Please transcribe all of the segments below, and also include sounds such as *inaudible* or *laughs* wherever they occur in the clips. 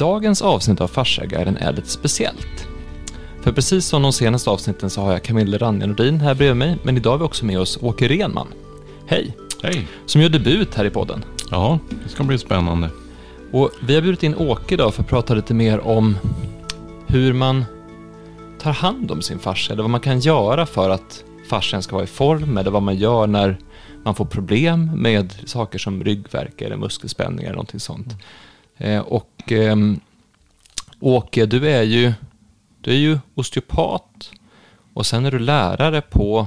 Dagens avsnitt av Fasciaguiden är lite speciellt. För precis som de senaste avsnitten så har jag Camille Ranje Nordin här bredvid mig, men idag har vi också med oss Åke Renman. Hej! Hej! Som gör debut här i podden. Ja, det ska bli spännande. Och vi har bjudit in Åke idag för att prata lite mer om hur man tar hand om sin fascia, eller vad man kan göra för att fascian ska vara i form, eller vad man gör när man får problem med saker som ryggvärk eller muskelspänning eller någonting sånt. Eh, och ehm, Åke, du är ju du är ju osteopat och sen är du lärare på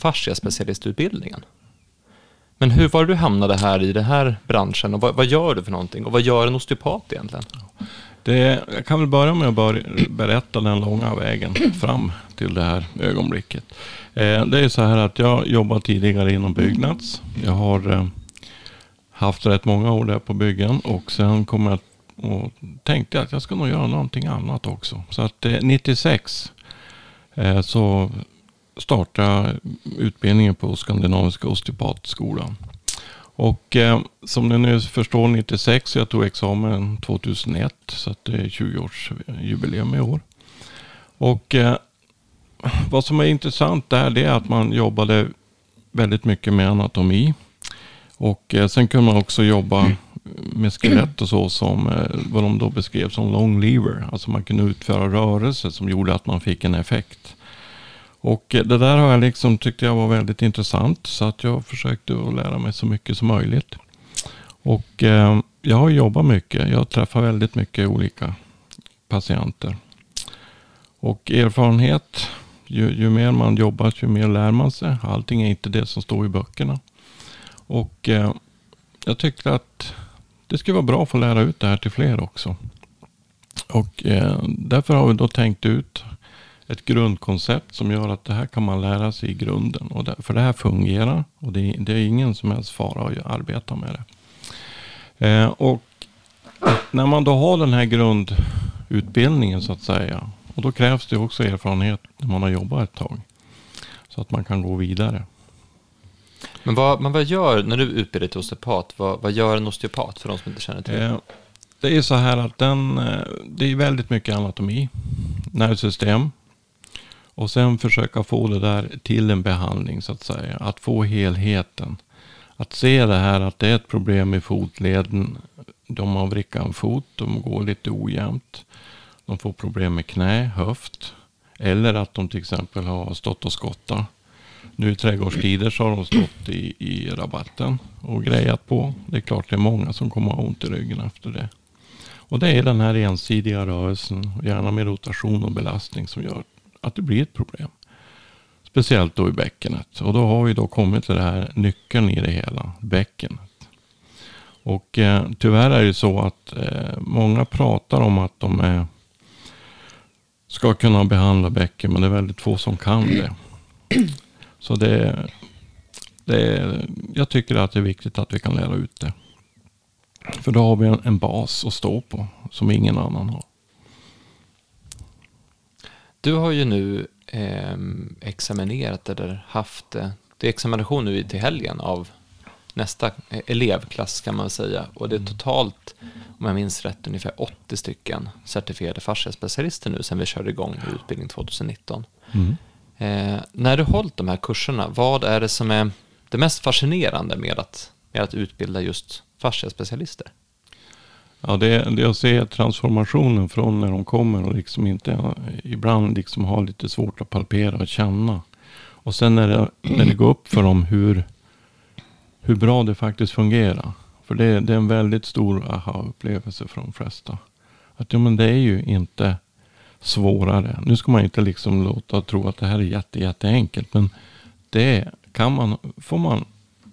fasciaspecialistutbildningen. Men hur var det du hamnade här i den här branschen och vad, vad, gör du för någonting och vad gör en osteopat egentligen? Det, jag kan väl börja med att berätta den långa vägen fram till det här ögonblicket. Eh, det är så här att jag jobbar tidigare inom Byggnads. Jag har eh, haft rätt många år där på byggen och sen kom jag och tänkte att jag ska nog göra någonting annat också. Så att eh, 96 eh, så startade jag utbildningen på Skandinaviska osteopatskolan. Och eh, som ni nu förstår 96, jag tog examen 2001. Så att det är 20-årsjubileum i år. Och eh, vad som är intressant där det är att man jobbade väldigt mycket med anatomi. Och eh, sen kunde man också jobba med skelett och så som eh, vad de då beskrev som long lever. Alltså man kunde utföra rörelser som gjorde att man fick en effekt. Och eh, det där har jag liksom tyckte jag var väldigt intressant. Så att jag försökte att lära mig så mycket som möjligt. Och eh, jag har jobbat mycket. Jag träffar väldigt mycket olika patienter. Och erfarenhet, ju, ju mer man jobbar, ju mer lär man sig. Allting är inte det som står i böckerna. Och eh, jag tyckte att det skulle vara bra att få lära ut det här till fler också. Och eh, därför har vi då tänkt ut ett grundkoncept som gör att det här kan man lära sig i grunden. Och det, för det här fungerar och det, det, är ingen som helst fara att arbeta med det. Eh, och när man då har den här grundutbildningen så att säga. Och då krävs det också erfarenhet när man har jobbat ett tag. Så att man kan gå vidare. Men vad, men vad gör, när du utbildar dig till osteopat, vad, vad gör en osteopat för de som inte känner till det? Eh, det är så här att den, eh, det är väldigt mycket anatomi, nervsystem. Och sen försöka få det där till en behandling så att säga. Att få helheten. Att se det här att det är ett problem i fotleden. De har vrickat en fot, de går lite ojämnt. De får problem med knä, höft. Eller att de till exempel har stått och skottat nu i trädgårdstider så har de stått i, i rabatten och grejat på. Det är klart det är många som kommer ha ont i ryggen efter det. Och det är den här ensidiga rörelsen, gärna med rotation och belastning som gör att det blir ett problem. Speciellt då i bäckenet. Och då har vi då kommit till det här nyckeln i det hela, bäckenet. Och eh, tyvärr är det så att eh, många pratar om att de är, ska kunna behandla bäcken, men det är väldigt få som kan det. Så det, det, jag tycker att det är viktigt att vi kan lära ut det. För då har vi en, en bas att stå på som ingen annan har. Du har ju nu eh, examinerat eller haft, eh, det är examination nu till helgen av nästa elevklass kan man säga. Och det är totalt, om jag minns rätt, ungefär 80 stycken certifierade fasciaspecialister nu sen vi körde igång utbildning 2019. Mm. Eh, när du hållit de här kurserna, vad är det som är det mest fascinerande med att, med att utbilda just fasciaspecialister? Ja, det det är ser transformationen från när de kommer och liksom inte, ibland liksom har lite svårt att palpera och känna. Och sen när det, när det går upp för dem hur, hur bra det faktiskt fungerar. För det, det är en väldigt stor aha-upplevelse för de flesta. Att ja, men det är ju inte svårare. Nu ska man inte liksom låta tro att det här är jätte, jätteenkelt. Men det kan man, får man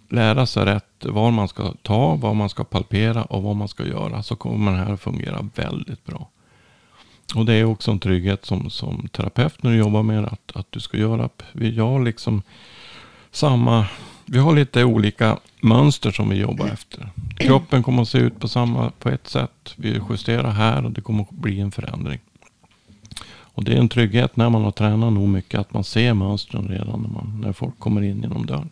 lära sig rätt var man ska ta, vad man ska palpera och vad man ska göra. Så kommer det här att fungera väldigt bra. Och det är också en trygghet som, som terapeut när du jobbar med att, att du ska göra. Vi har liksom samma, vi har lite olika mönster som vi jobbar efter. Kroppen kommer att se ut på samma, på ett sätt. Vi justerar här och det kommer att bli en förändring. Och det är en trygghet när man har tränat nog mycket att man ser mönstren redan när, man, när folk kommer in genom dörren.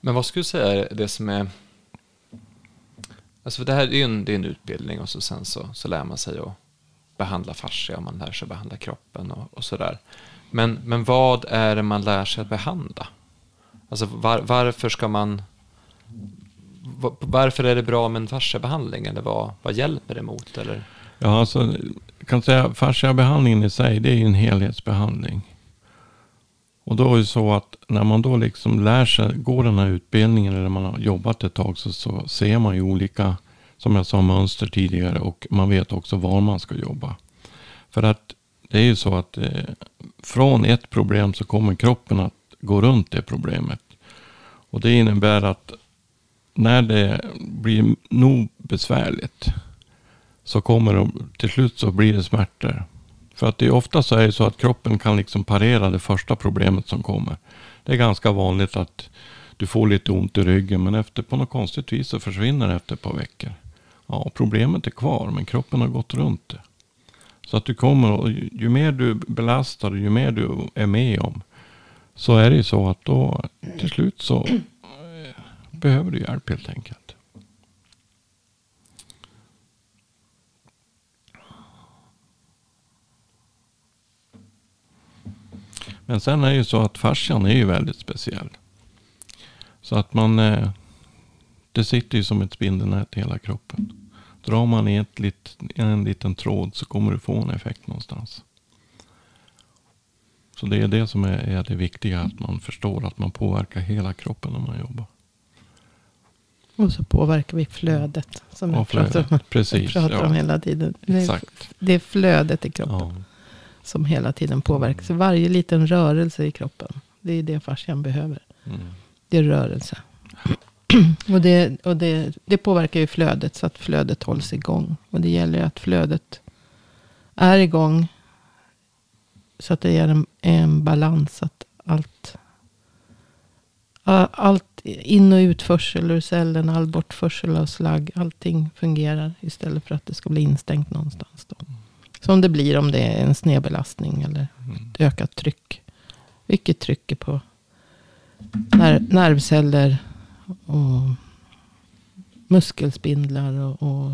Men vad skulle du säga är det som är Alltså det här är ju en, det är en utbildning och så sen så, så lär man sig att behandla fascia och man lär sig behandla kroppen och, och sådär. Men, men vad är det man lär sig att behandla? Alltså var, varför ska man... Varför är det bra med en fasciabehandling? Eller vad, vad hjälper det mot? Eller? Ja, alltså, jag kan säga fasciabehandlingen i sig, det är ju en helhetsbehandling. Och då är det så att när man då liksom lär sig, går den här utbildningen eller man har jobbat ett tag så, så ser man ju olika, som jag sa, mönster tidigare och man vet också var man ska jobba. För att det är ju så att eh, från ett problem så kommer kroppen att gå runt det problemet. Och det innebär att när det blir nog besvärligt så kommer de, till slut så blir det smärtor. För att det är ofta så är det så att kroppen kan liksom parera det första problemet som kommer. Det är ganska vanligt att du får lite ont i ryggen men efter på något konstigt vis så försvinner det efter ett par veckor. Ja, problemet är kvar men kroppen har gått runt det. Så att du kommer och ju, mer du belastar och ju mer du är med om så är det ju så att då till slut så behöver du hjälp helt enkelt. Men sen är det ju så att fascian är ju väldigt speciell. Så att man, eh, det sitter ju som ett spindelnät i hela kroppen. Drar man i ett lit, en liten tråd så kommer du få en effekt någonstans. Så det är det som är, är det viktiga, att man förstår att man påverkar hela kroppen när man jobbar. Och så påverkar vi flödet. Som Och flödet, pratar, om, precis, pratar om ja. hela tiden. Det är, Exakt. det är flödet i kroppen Ja. som hela tiden påverkas. Så varje liten rörelse i kroppen. Det är det fascian behöver. Mm. Det är rörelse. *clears throat* och det, och det, det påverkar ju flödet så att flödet hålls igång. Och det gäller ju att flödet är igång. Så att det är en, en balans. Att allt, allt in och utförsel ur cellen, all bortförsel av slagg. Allting fungerar istället för att det ska bli instängt någonstans. Då. Som det blir om det är en snedbelastning eller Mm. ett ökat tryck. Vilket trycker på ner- nervceller och muskelspindlar och, och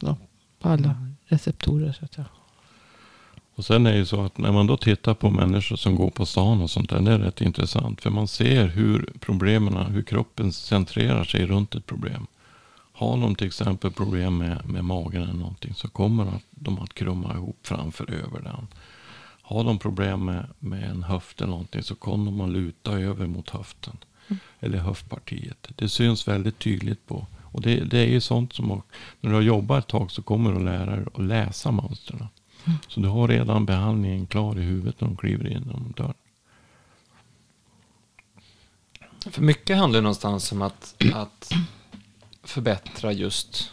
ja, på alla receptorer. Så att säga. Och sen är det ju så att när man då tittar på människor som går på stan och sånt där. Det är rätt intressant. För man ser hur problemen, hur kroppen centrerar sig runt ett problem. Har de till exempel problem med, med magen eller någonting så kommer de att krumma ihop framför över den. Har de problem med, med en höft eller någonting så kommer de att luta över mot höften. Eller höftpartiet. Det syns väldigt tydligt på. Och det, det är ju sånt som när du har jobbat ett tag så kommer du att lära dig att läsa mönstren. Så du har redan behandlingen klar i huvudet när de kliver in genom dörren. För mycket handlar någonstans om att, att förbättra just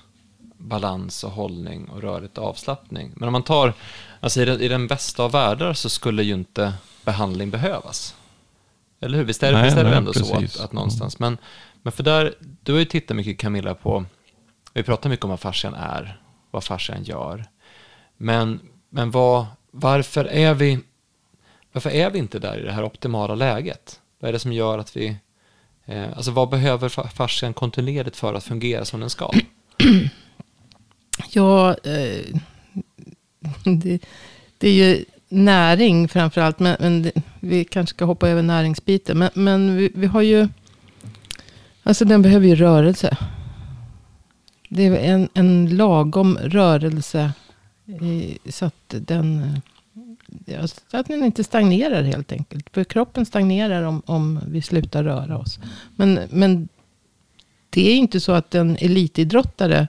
balans och hållning och rörligt avslappning. Men om man tar, alltså i den, i den bästa av världar så skulle ju inte behandling behövas. Eller hur? Visst är Nej, visst är det nej, ändå så precis. att, att någonstans. Men, men för där, du har ju tittat mycket Camilla på, vi pratar mycket om vad fascian är, vad fascian gör. Men, men vad, varför är vi, varför är vi inte där i det här optimala läget? Vad är det som gör att vi, eh, alltså vad behöver fascian kontinuerligt för att fungera som den ska? *clears throat* Ja, eh, det, det är ju näring framför allt. Men, men det, vi kanske ska hoppa över näringsbiten. Men, men vi, vi har ju... Alltså den behöver ju rörelse. Det är en, en lagom rörelse. Så att den... Eh, så att den inte stagnerar helt enkelt. För kroppen stagnerar om, om vi slutar röra oss. Men, men det är inte så att en elitidrottare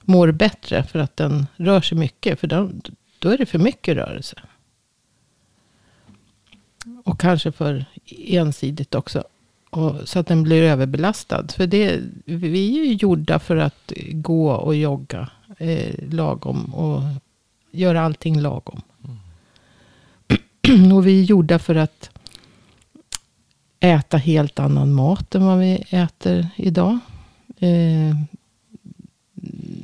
mår bättre för att den rör sig mycket. För då, då är det för mycket rörelse. Och kanske för ensidigt också. Och, så att den blir överbelastad. För det, vi är ju gjorda för att gå och jogga eh, lagom. Och göra allting lagom. *clears throat* och vi är gjorda för att äta helt annan mat än vad vi äter idag. Eh,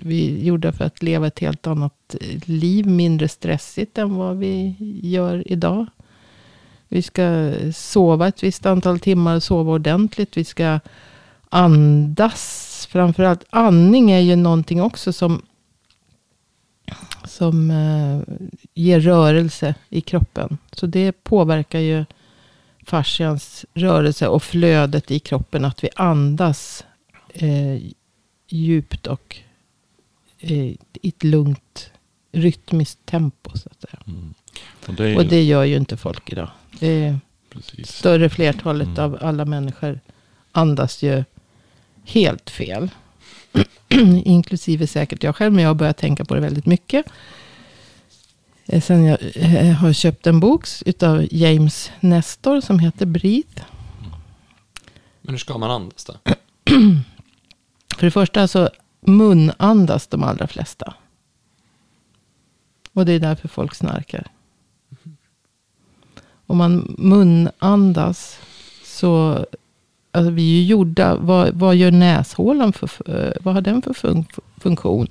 vi är gjorda för att leva ett helt annat liv, mindre stressigt än vad vi gör idag. Vi ska sova ett visst antal timmar, sova ordentligt. Vi ska andas andas. Framförallt andning är ju någonting också som, som eh, ger rörelse i kroppen. Så det påverkar ju fascians rörelse och flödet i kroppen. Att vi andas eh, djupt och eh, i ett lugnt rytmiskt tempo. Så att säga. Mm. Och, det ju, Och det gör ju inte folk idag. Det större flertalet Mm. av alla människor andas ju helt fel. *clears throat* Inklusive säkert jag själv, men jag har börjat tänka på det väldigt mycket. Eh, Sen jag eh, har köpt en bok utav James Nestor som heter Breathe. Men hur ska man andas då? *clears throat* För det första så munandas de allra flesta. Och det är därför folk snarkar. Om man munandas så, alltså vi är ju gjorda, vad, vad gör näshålan för, eh, vad har den för fun, funktion?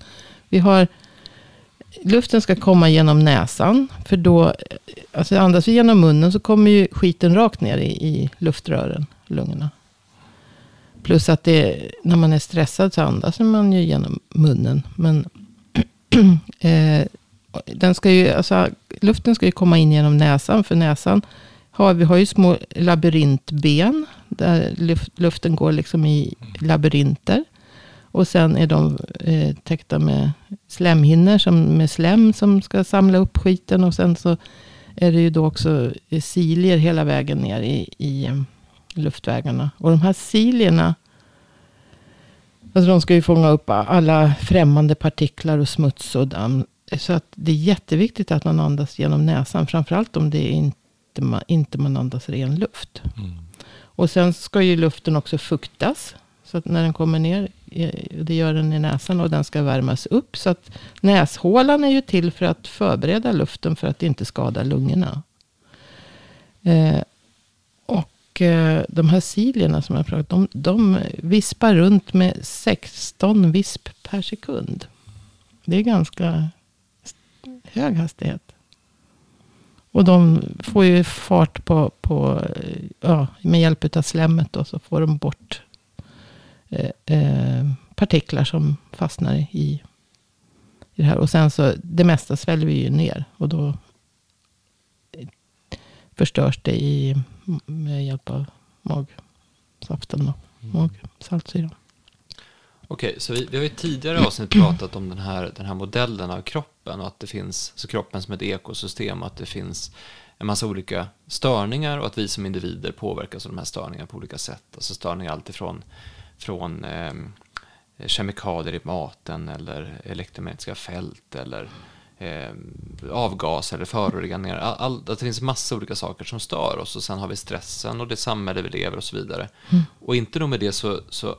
Vi har, luften ska komma genom näsan, för då, eh, alltså andas vi genom munnen så kommer ju skiten rakt ner i, i luftrören, lungorna. Plus att det, när man är stressad så andas man ju genom munnen. Men *clears throat* eh, den ska ju, alltså, luften ska ju komma in genom näsan. För näsan har vi har ju små labyrintben. Där luften går liksom i labyrinter. Och sen är de eh, täckta med slemhinnor som, med slem som ska samla upp skiten. Och sen så är det ju då också eh, silier cilier hela vägen ner i, i eh, luftvägarna. Och de här cilierna, alltså de ska ju fånga upp alla främmande partiklar och smuts och damm. Så att det är jätteviktigt att man andas genom näsan. Framförallt om det är inte man, inte man andas ren luft. Mm. Och sen ska ju luften också fuktas. Så att när den kommer ner, eh, det gör den i näsan och den ska värmas upp. Så att näshålan är ju till för att förbereda luften för att inte skada lungorna. Eh, och eh, de här silierna som jag pratat om, de vispar runt med 16 visp per sekund. Det är ganska hög hastighet. Och de får ju fart på, på ja, med hjälp av slemmet då, så får de bort eh, eh, partiklar som fastnar i, i det här. Och sen så, det mesta sväljer vi ju ner. Och då förstörs det i, med hjälp av magsaften och magsaltsyran. Okej, så vi, vi har ju tidigare avsnitt pratat om den här, den här modellen av kroppen och att det finns, så kroppen som ett ekosystem och att det finns en massa olika störningar och att vi som individer påverkas av de här störningarna på olika sätt. Alltså störningar alltifrån från eh, kemikalier i maten eller elektromagnetiska fält eller eh, avgaser eller föroreningar. All, all, att det finns massa olika saker som stör oss och sen har vi stressen och det samhälle vi lever och så vidare. Och inte nog med det så, så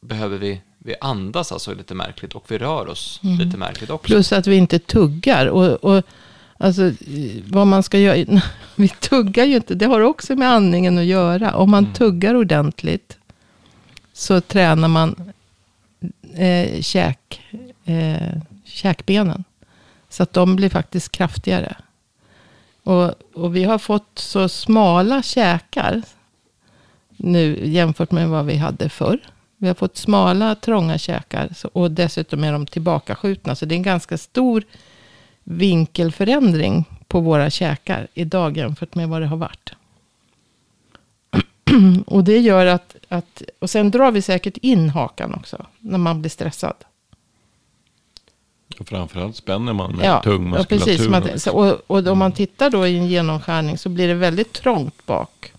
behöver vi, vi andas alltså lite märkligt och vi rör oss lite märkligt också. Plus att vi inte tuggar. Och, och alltså, vad man ska göra. *laughs* Vi tuggar ju inte. Det har också med andningen att göra. Om man tuggar ordentligt. Så tränar man eh, käk, eh, käkbenen. Så att de blir faktiskt kraftigare. Och, och vi har fått så smala käkar. Nu jämfört med vad vi hade förr. Vi har fått smala, trånga käkar. Och dessutom är de tillbakaskjutna. Så det är en ganska stor vinkelförändring på våra käkar idag jämfört med vad det har varit. *clears throat* och det gör att, att, och sen drar vi säkert in hakan också, när man blir stressad. Och framförallt spänner man med Ja, tung ja muskulatur. precis. Man, så, och, och om man tittar då i en genomskärning så blir det väldigt trångt bak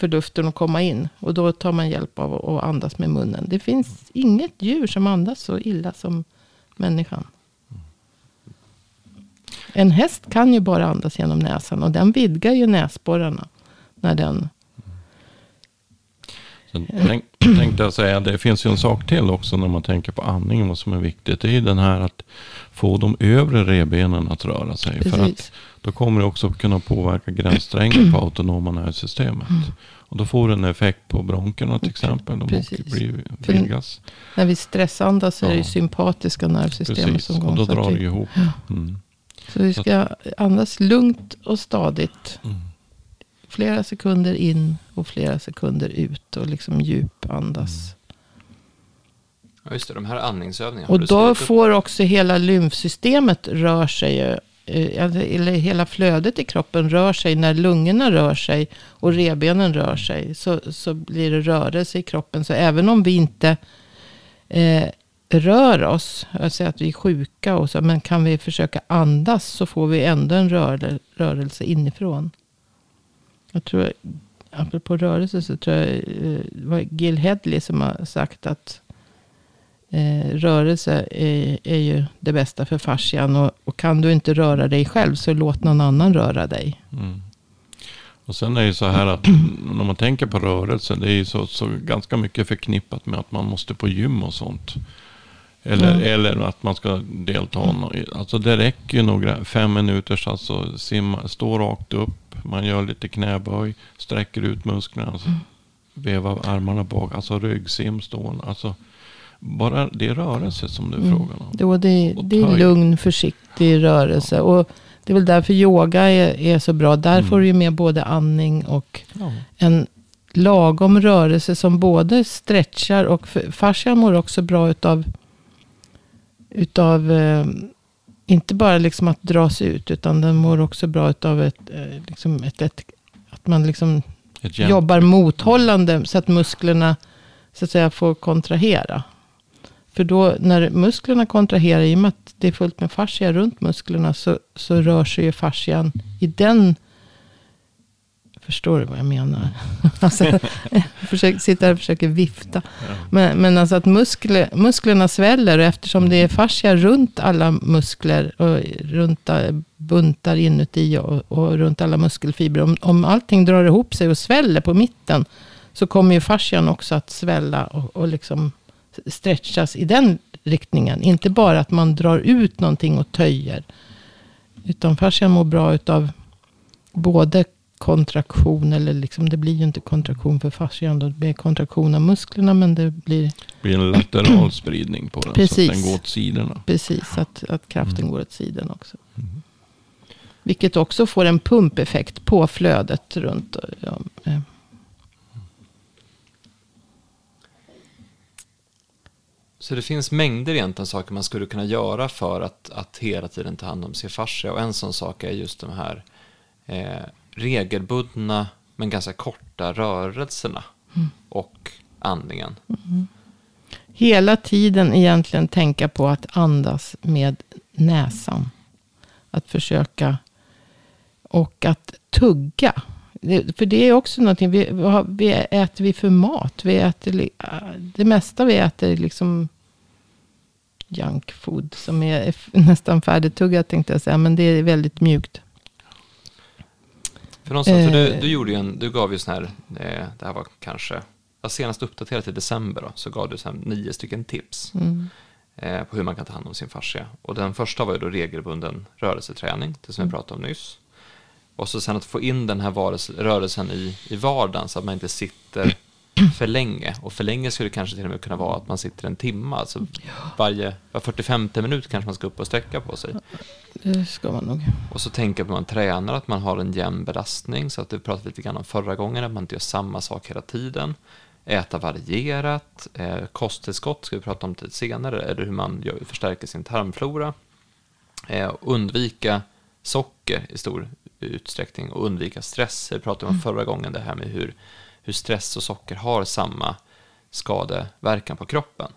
för luften att komma in. Och då tar man hjälp av att- andas med munnen. Det finns inget djur som andas så illa som människan. En häst kan ju bara andas genom näsan och den vidgar ju näsborrarna. När den, Sen tänk, tänkte jag säga, det finns ju en sak till också när man tänker på andningen. Vad som är viktigt. Det är ju den här att få de övre revbenen att röra sig. För att precis. Då kommer det också kunna påverka gränssträngen på autonoma nervsystemet. Och då får det en effekt på bronkerna till exempel. De Precis. blir, vidgas. När vi stressandas så är det ju Ja. sympatiska nervsystemet Precis, som går. och då drar vi- det ihop. Mm. Så vi ska andas lugnt och stadigt. Mm. Flera sekunder in och flera sekunder ut. Och liksom djupandas. Ja, just det. De här andningsövningarna. Och du då får också hela lymfsystemet rör sig. Eh, alltså, eller hela flödet i kroppen rör sig när lungorna rör sig och revbenen rör sig. Så, så blir det rörelse i kroppen. Så även om vi inte eh, rör oss, jag säger att vi är sjuka och så, men kan vi försöka andas så får vi ändå en rör, rörelse inifrån. Jag tror, apropå rörelse så tror jag eh, det var Gil Hedley som har sagt att eh, rörelse är, är ju det bästa för fascian. Och, och kan du inte röra dig själv så låt någon annan röra dig. Mm. Och sen är det ju så här att när man tänker på rörelse. Det är ju så, så ganska mycket förknippat med att man måste på gym och sånt. Eller, Mm. eller att man ska delta. Alltså det räcker ju några fem minuters alltså simma, stå rakt upp. Man gör lite knäböj. Sträcker ut musklerna. Alltså, vevar armarna bak. Alltså ryggsim stående. Alltså bara det rörelse som är Mm. frågan om. Då det, det är lugn, försiktig rörelse. Och det är väl därför yoga är, är så bra. Där Mm. får du ju med både andning och Ja. en lagom rörelse som både stretchar och fascia mår också bra utav, utav eh, inte bara liksom att dras ut, utan den mår också bra utav ett, eh, liksom ett, ett, att man liksom jobbar mothållande så att musklerna så att säga får kontrahera. För då när musklerna kontraherar, i och med att det är fullt med fascia runt musklerna, så, så rör sig ju fascian i den Förstår du vad jag menar? *laughs* alltså, jag försöker, sitter här och försöker vifta. Men, men alltså att muskler, musklerna sväller och eftersom det är fascia runt alla muskler och runt eh, buntar inuti och, och runt alla muskelfibrer. Om, om allting drar ihop sig och sväller på mitten så kommer ju fascian också att svälla och, och liksom stretchas i den riktningen. Inte bara att man drar ut någonting och töjer. Utan fascian mår bra utav både kontraktion, eller liksom, det blir ju inte kontraktion för fascian. Då. Det blir kontraktion av musklerna, men det blir Det blir en lateral spridning på den. Precis. Så att den går åt sidorna. precis att, att kraften Mm. går åt sidan också. Vilket också får en pumpeffekt på flödet runt. Ja, Så det finns mängder egentligen saker man skulle kunna göra för att, att hela tiden ta hand om sin fascia. Och en sån sak är just de här eh, regelbundna men ganska korta rörelserna och andningen. Hela tiden egentligen tänka på att andas med näsan. Att försöka. Och att tugga. För det är också någonting. Vi, vi äter vi för mat? Vi äter, äh, det mesta vi äter är liksom junk food. Som är *laughs* nästan färdigtuggat tänkte jag säga. Men det är väldigt mjukt. För, någonstans, för du, Eh. du, gjorde en, du gav ju sån här, eh, det här var kanske, senast uppdaterat i december då, så gav du så nio stycken tips Mm. eh, på hur man kan ta hand om sin fascia. Och den första var ju då regelbunden rörelseträning, det som vi pratade om nyss. Och så sen att få in den här rörelsen i, i vardagen så att man inte sitter för länge. Och för länge skulle det kanske till och med kunna vara att man sitter en timme. Alltså varje var 45 minut kanske man ska upp och sträcka på sig. Det ska man nog. Och så tänka på att man tränar, att man har en jämn belastning. Så att du pratade lite grann om förra gången, att man inte gör samma sak hela tiden. Äta varierat, eh, kosttillskott ska vi prata om lite senare, eller hur man gör, förstärker sin tarmflora. Eh, undvika socker i stor utsträckning och undvika stress. Det pratade om förra gången, det här med hur, hur stress och socker har samma skadeverkan på kroppen.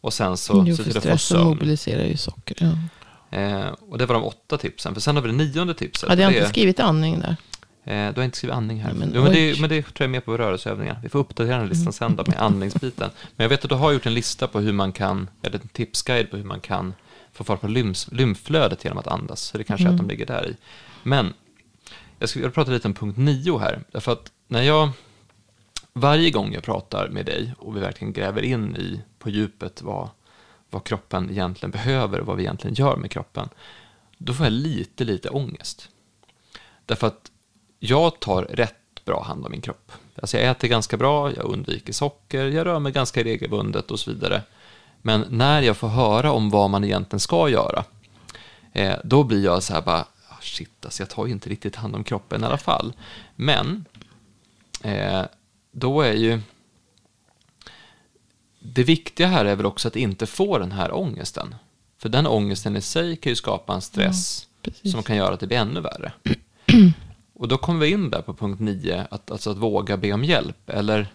Och sen så jo, se för stressen mobiliserar ju socker. Ja. Eh, och det var de åtta tipsen. För sen har vi det nionde tipset. Hade jag det inte skrivit andning där? Eh, du har inte skrivit andning här. Nej, men, jo, men, det, men det tror jag är med på rörelseövningar. Vi får uppdatera den listan sen då med andningsbiten. Men jag vet att du har gjort en lista på hur man kan, eller en tipsguide på hur man kan få fart på lymf, lymflödet genom att andas. Så det kanske är att de ligger där i. Men jag ska vilja prata lite om punkt nio här. Därför att när jag, varje gång jag pratar med dig och vi verkligen gräver in i, på djupet vad, vad kroppen egentligen behöver och vad vi egentligen gör med kroppen, då får jag lite, lite ångest. Därför att jag tar rätt bra hand om min kropp. Alltså jag äter ganska bra, jag undviker socker, jag rör mig ganska regelbundet och så vidare. Men när jag får höra om vad man egentligen ska göra, eh, då blir jag så här bara, shit, alltså jag tar ju inte riktigt hand om kroppen i alla fall. Men eh, då är ju det viktiga här är väl också att inte få den här ångesten. För den ångesten i sig kan ju skapa en stress precis. som kan göra att det blir ännu värre. *clears throat* Och då kommer vi in där på punkt 9, att, alltså att våga be om hjälp. Eller,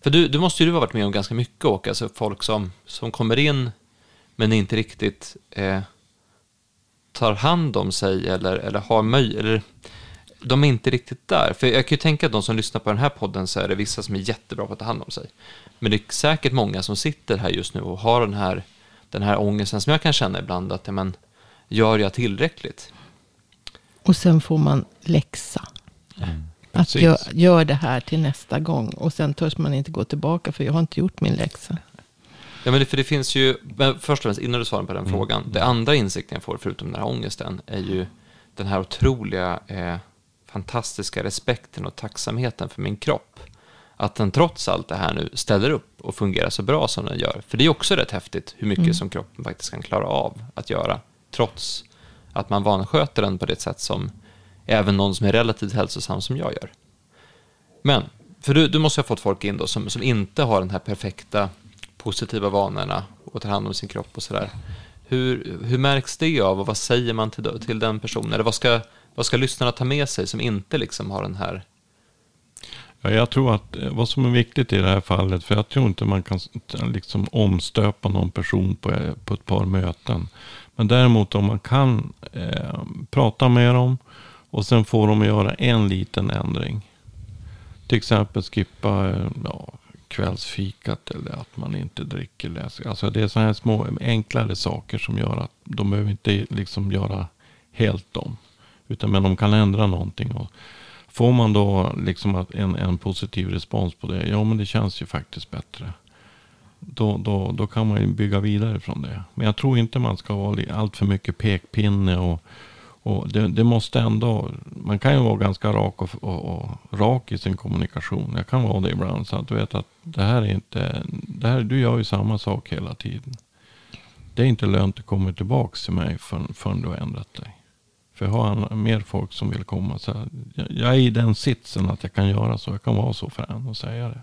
för du, du måste ju ha varit med om ganska mycket, Åke, alltså folk som, som kommer in men inte riktigt eh, tar hand om sig eller, eller har möjlighet, de är inte riktigt där. För jag kan ju tänka att de som lyssnar på den här podden så är det vissa som är jättebra på att ta hand om sig. Men det är säkert många som sitter här just nu och har den här, den här ångesten som jag kan känna ibland, att men, gör jag tillräckligt? Och sen får man läxa. Att Precis. gör, gör det här till nästa gång. Och sen törs man inte gå tillbaka för jag har inte gjort min läxa. Ja, men det, för det finns ju, men först och främst innan du svarar på den frågan, det andra insikten jag får förutom den här ångesten är ju den här otroliga, eh, fantastiska respekten och tacksamheten för min kropp. Att den trots allt det här nu ställer upp och fungerar så bra som den gör. För det är också rätt häftigt hur mycket som kroppen faktiskt kan klara av att göra, trots att man vansköter den på det sätt som även någon som är relativt hälsosam som jag gör. Men, för du, du måste ha fått folk in då som, som inte har den här perfekta positiva vanorna och tar hand om sin kropp och sådär. Hur, hur märks det av och vad säger man till, till den personen? Eller vad ska, vad ska lyssnarna ta med sig som inte liksom har den här... Ja, jag tror att eh, vad som är viktigt i det här fallet, för jag tror inte man kan liksom omstöpa någon person på, på ett par möten. Men däremot om man kan eh, prata med dem och sen får de göra en liten ändring. Till exempel skippa eh, ja, kvällsfikat eller att man inte dricker läsk. Alltså det är sådana här små enklare saker som gör att de behöver inte liksom göra helt om. Utan men de kan ändra någonting. Och får man då liksom en, en positiv respons på det. Ja men det känns ju faktiskt bättre. Då, då, då kan man ju bygga vidare från det. Men jag tror inte man ska vara allt för mycket pekpinne. Och, och det, det måste ändå, man kan ju vara ganska rak och, och, och rak i sin kommunikation. Jag kan vara det ibland. Så att du vet att det här är inte, det här, du gör ju samma sak hela tiden. Det är inte lönt att komma tillbaka till mig förrän, förrän du har ändrat dig. För jag har en- mer folk som vill komma. Så jag, jag är i den sitsen att jag kan göra så. Jag kan vara så frän och säga det.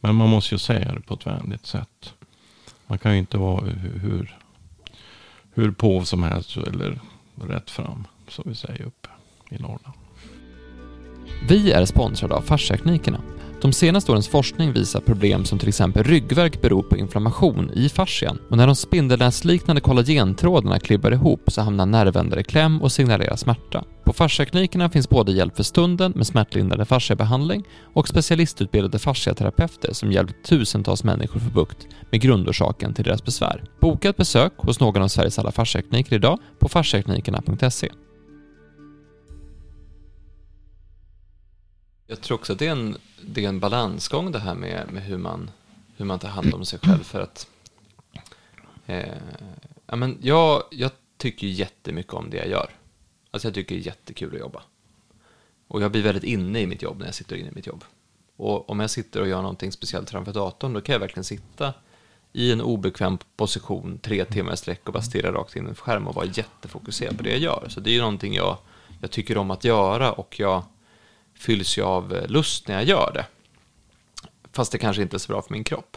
Men man måste ju säga det på ett vänligt sätt. Man kan ju inte vara hur, hur, hur påv som helst eller rätt fram. Som vi säger uppe i Norrland. Vi är sponsrade av Fasciaklinikerna. De senaste årens forskning visar problem som till exempel ryggvärk beror på inflammation i fascian och när de spindelnätsliknande kollagentrådarna klibbar ihop så hamnar nervändar i kläm och signalerar smärta. På Fasciaklinikerna finns både hjälp för stunden med smärtlindrande fasciabehandling och specialistutbildade fasciaterapeuter som hjälpt tusentals människor få bukt med grundorsaken till deras besvär. Boka ett besök hos någon av Sveriges alla fasciakliniker idag på fasciaklinikerna.se. Jag tror också att det är en, det är en balansgång det här med, med hur, man, hur man tar hand om sig själv. För att eh, ja, men jag, jag tycker jättemycket om det jag gör. Alltså jag tycker det är jättekul att jobba. Och jag blir väldigt inne i mitt jobb när jag sitter inne i mitt jobb. Och om jag sitter och gör någonting speciellt framför datorn, då kan jag verkligen sitta i en obekväm position tre timmar i sträck och bara stirra rakt in i en skärm och vara jättefokuserad på det jag gör. Så det är ju någonting jag, jag tycker om att göra och jag fylls ju av eh, lust när jag gör det. Fast det kanske inte är så bra för min kropp.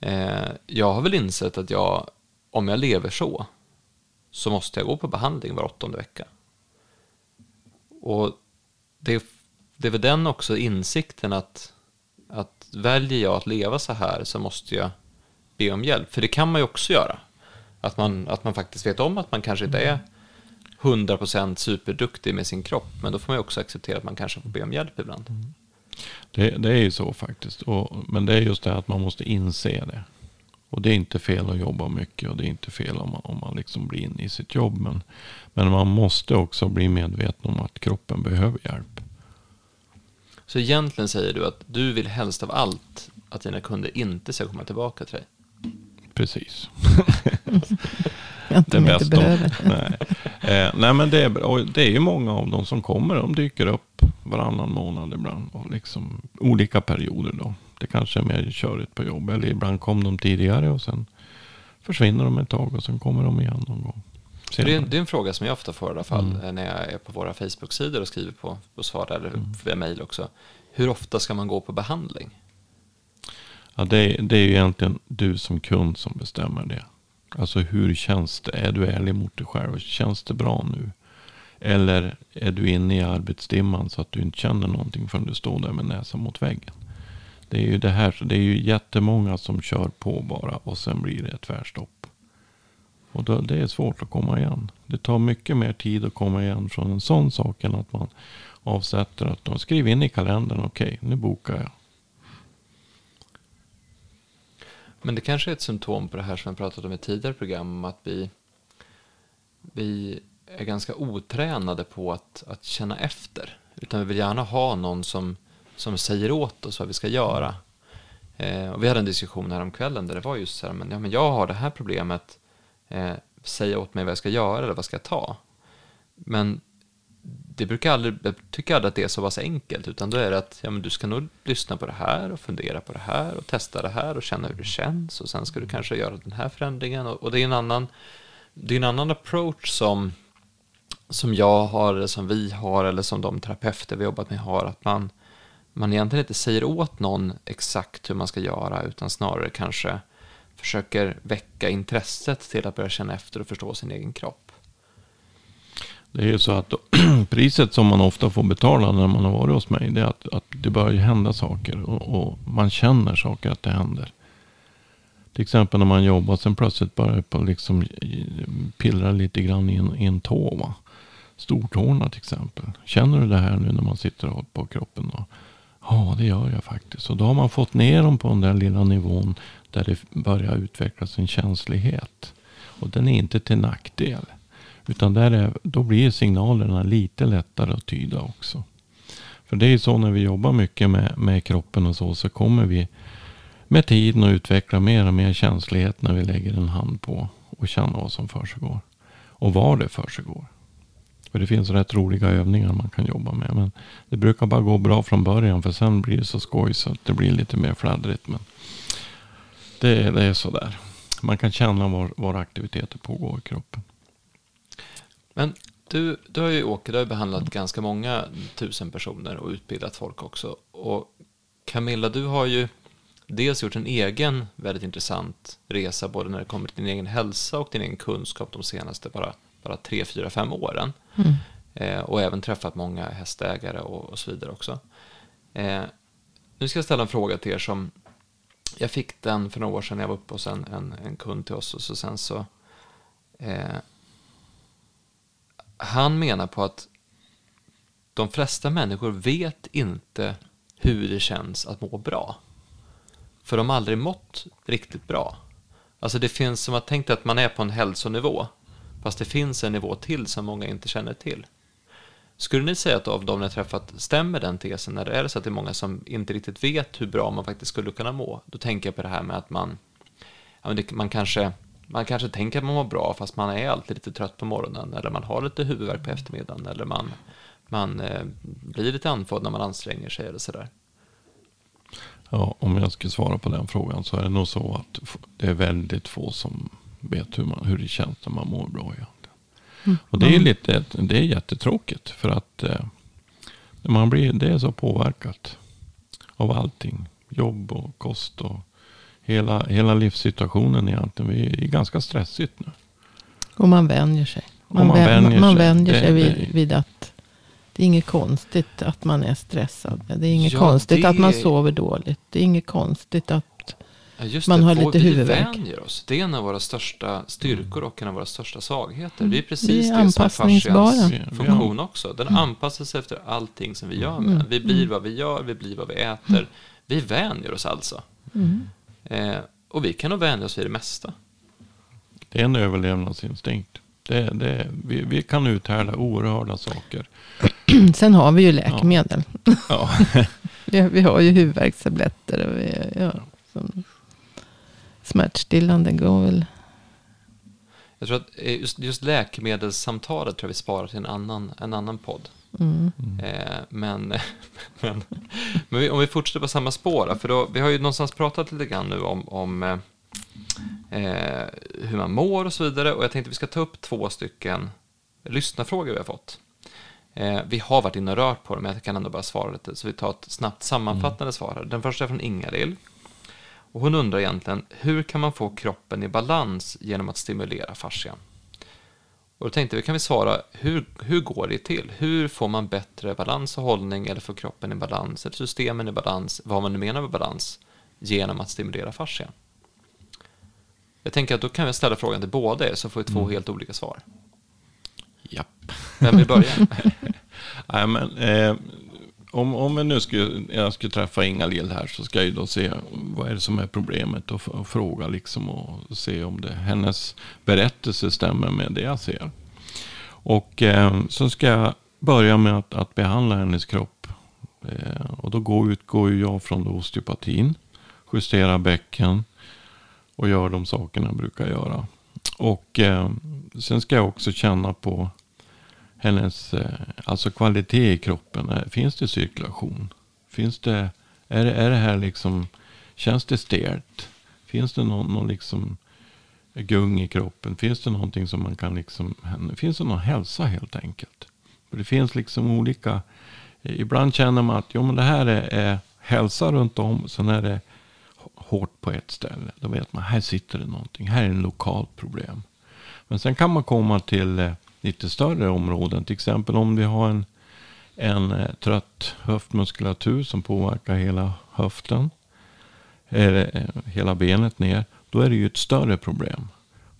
Eh, jag har väl insett att jag, om jag lever så, så måste jag gå på behandling var åttonde vecka. Och det, det är väl den också insikten att, att väljer jag att leva så här så måste jag be om hjälp. För det kan man ju också göra. Att man, att man faktiskt vet om att man kanske inte är 100% superduktig med sin kropp. Men då får man ju också acceptera att man kanske får be om hjälp ibland. Det, det är ju så faktiskt. Och, men det är just det att man måste inse det. Och det är inte fel att jobba mycket och det är inte fel om man, om man liksom blir inne i sitt jobb. Men, men man måste också bli medveten om att kroppen behöver hjälp. Så egentligen säger du att du vill helst av allt att dina kunder inte ska komma tillbaka till dig. Precis. *laughs* Inte Det inte bästa. behöver. nej. Eh, nej men det är, och det är ju många av dem som kommer. De dyker upp varannan månad ibland. Och liksom olika perioder då. Det kanske är mer körigt på jobb. Eller ibland kom de tidigare och sen försvinner de ett tag och sen kommer de igen någon gång. Så det, är, senare. det är en fråga som jag ofta får i alla fall Mm. eh, när jag är på våra Facebook-sidor och skriver på, på svar eller via mail också. Hur ofta ska man gå på behandling? Ja, det, är, det är ju egentligen du som kund som bestämmer det. Alltså hur känns det? Är du ärlig mot dig själv? Känns det bra nu? Eller är du inne i arbetsdimman så att du inte känner någonting förrän du står där med näsan mot väggen? Det är ju det här, det är ju jättemånga som kör på bara och sen blir det ett tvärstopp. Och då, det är svårt att komma igen. Det tar mycket mer tid att komma igen från en sån sak än att man avsätter att de skriver in i kalendern, okej, okay, nu bokar jag. Men det kanske är ett symptom på det här som vi pratat om i tidigare program, att vi, vi är ganska otränade på att, att känna efter. Utan vi vill gärna ha någon som, som säger åt oss vad vi ska göra. Eh, och vi hade en diskussion här om kvällen där det var just så här, men, ja, men jag har det här problemet, eh, säg åt mig vad jag ska göra eller vad ska jag ta. Men det brukar aldrig, jag tycker aldrig att det är så pass enkelt, utan då är det att ja, men du ska nog lyssna på det här och fundera på det här och testa det här och känna hur det känns och sen ska du kanske göra den här förändringen och, och det är en annan, det är en annan approach som, som jag har, eller som vi har, eller som de terapeuter vi jobbat med har, att man, man egentligen inte säger åt någon exakt hur man ska göra, utan snarare kanske försöker väcka intresset till att börja känna efter och förstå sin egen kropp. Det är ju så att *clears throat* priset som man ofta får betala när man har varit hos mig. Det är att, att det börjar hända saker. Och, och, man känner saker att det händer. Till exempel när man jobbar. Sen plötsligt börjar det liksom pillra lite grann i en, i en tå. Va? Stortårna till exempel. Känner du det här nu när man sitter och på kroppen? Då? Ja, det gör jag faktiskt. Och då har man fått ner dem på den där lilla nivån. Där det börjar utvecklas en känslighet. Och den är inte till nackdel. Utan där är, då blir signalerna lite lättare att tyda också. För det är ju så när vi jobbar mycket med, med kroppen och så. Så kommer vi med tiden att utveckla mer och mer känslighet när vi lägger en hand på. Och känner vad som försiggår. Och var det försiggår. För det finns rätt roliga övningar man kan jobba med. Men det brukar bara gå bra från början. För sen blir det så skoj så att det blir lite mer fladdrigt. Men det, det är sådär. Man kan känna var, var aktiviteter pågår i kroppen. Men du, du har ju Åke, du har behandlat ganska många tusen personer och utbildat folk också. Och Camilla, du har ju dels gjort en egen väldigt intressant resa, både när det kommer till din egen hälsa och din egen kunskap de senaste bara, bara tre, fyra, fem åren. Mm. Eh, och även träffat många hästägare och, och så vidare också. Eh, nu ska jag ställa en fråga till er som jag fick den för några år sedan när jag var uppe hos en, en, en kund till oss och så sen så eh, han menar på att de flesta människor vet inte hur det känns att må bra. För de har aldrig mått riktigt bra. Alltså det finns som att tänkt att man är på en hälsonivå. Fast det finns en nivå till som många inte känner till. Skulle ni säga att av de ni har träffat stämmer den tesen? Eller är det så att det är många som inte riktigt vet hur bra man faktiskt skulle kunna må? Då tänker jag på det här med att man, ja, man kanske man kanske tänker att man mår bra fast man är alltid lite trött på morgonen eller man har lite huvudvärk på eftermiddagen eller man, man eh, blir lite andfådd när man anstränger sig eller sådär. Ja, om jag ska svara på den frågan så är det nog så att det är väldigt få som vet hur, man, hur det känns när man mår bra egentligen. Mm. Och det är, lite, det är jättetråkigt för att eh, man blir, det är så påverkat av allting. Jobb och kost och hela, hela livssituationen egentligen. Vi är ganska stressigt nu. Och man vänjer sig. Man, man vänjer, man sig, vänjer sig vid, det, vid, att det är inget konstigt att man är stressad. Det är inget ja, konstigt det... att man sover dåligt. Det är inget konstigt att Ja, man har lite huvudvärk. Vi vänjer oss. Det är en av våra största styrkor och en av våra största svagheter. Det är precis vi är det som är fascians funktion också. Den mm. anpassar sig efter allting som vi gör med mm. Vi blir mm. vad vi gör, vi blir vad vi äter. Vi vänjer oss alltså. Mm. Eh, och vi kan nog vänja oss vid det mesta. Det är en överlevnadsinstinkt. Det, det, vi, vi kan uthärda oerhörda saker. *clears throat* Sen har vi ju läkemedel. Ja. *laughs* vi, vi, har ju huvudvärkstabletter. Och vi, ja, som smärtstillande går väl. Jag tror att eh, just, just läkemedelssamtalet tror jag vi sparar till en annan, en annan podd. Mm. Eh, men, *laughs* men, men vi, om vi fortsätter på samma spår, för då, vi har ju någonstans pratat lite grann nu om, om eh, eh, hur man mår och så vidare. Och jag tänkte att vi ska ta upp två stycken lyssnarfrågor vi har fått. Eh, vi har varit inne och rört på dem, men jag kan ändå bara svara lite. Så vi tar ett snabbt sammanfattande mm. svar här. Den första är från Ingalill. Och hon undrar egentligen, hur kan man få kroppen i balans genom att stimulera fascian? Och då tänkte vi, kan vi svara, hur, hur går det till? Hur får man bättre balans och hållning, eller får kroppen i balans, eller systemen i balans, vad man nu menar med balans, genom att stimulera fascian? Jag tänker att då kan vi ställa frågan till båda er, så får vi två helt olika svar. Japp. Vem vill börja? *laughs* Nej, men, eh, om, om jag nu skulle, jag skulle träffa Inga-Lill här så ska jag ju då se vad är det som är problemet och, och fråga liksom och se om det, hennes berättelse stämmer med det jag ser. Och eh, så ska jag börja med att, att behandla hennes kropp. Eh, och då går, utgår ju jag från osteopatin, justerar bäcken och gör de sakerna jag brukar göra. Och eh, sen ska jag också känna på hennes eh, alltså kvalitet i kroppen. Eh, finns det cirkulation? Finns det, är, det, är det här liksom, känns det stelt? Finns det någon, någon liksom gung i kroppen? Finns det någonting som man kan liksom, finns det någon hälsa helt enkelt? För det finns liksom olika, eh, ibland känner man att jo, men det här är, är hälsa runt om, sen är det hårt på ett ställe. Då vet man, här sitter det någonting, här är det ett lokalt problem. Men sen kan man komma till eh, lite större områden. Till exempel om vi har en, en eh, trött höftmuskulatur som påverkar hela höften. Eller hela benet ner. Då är det ju ett större problem.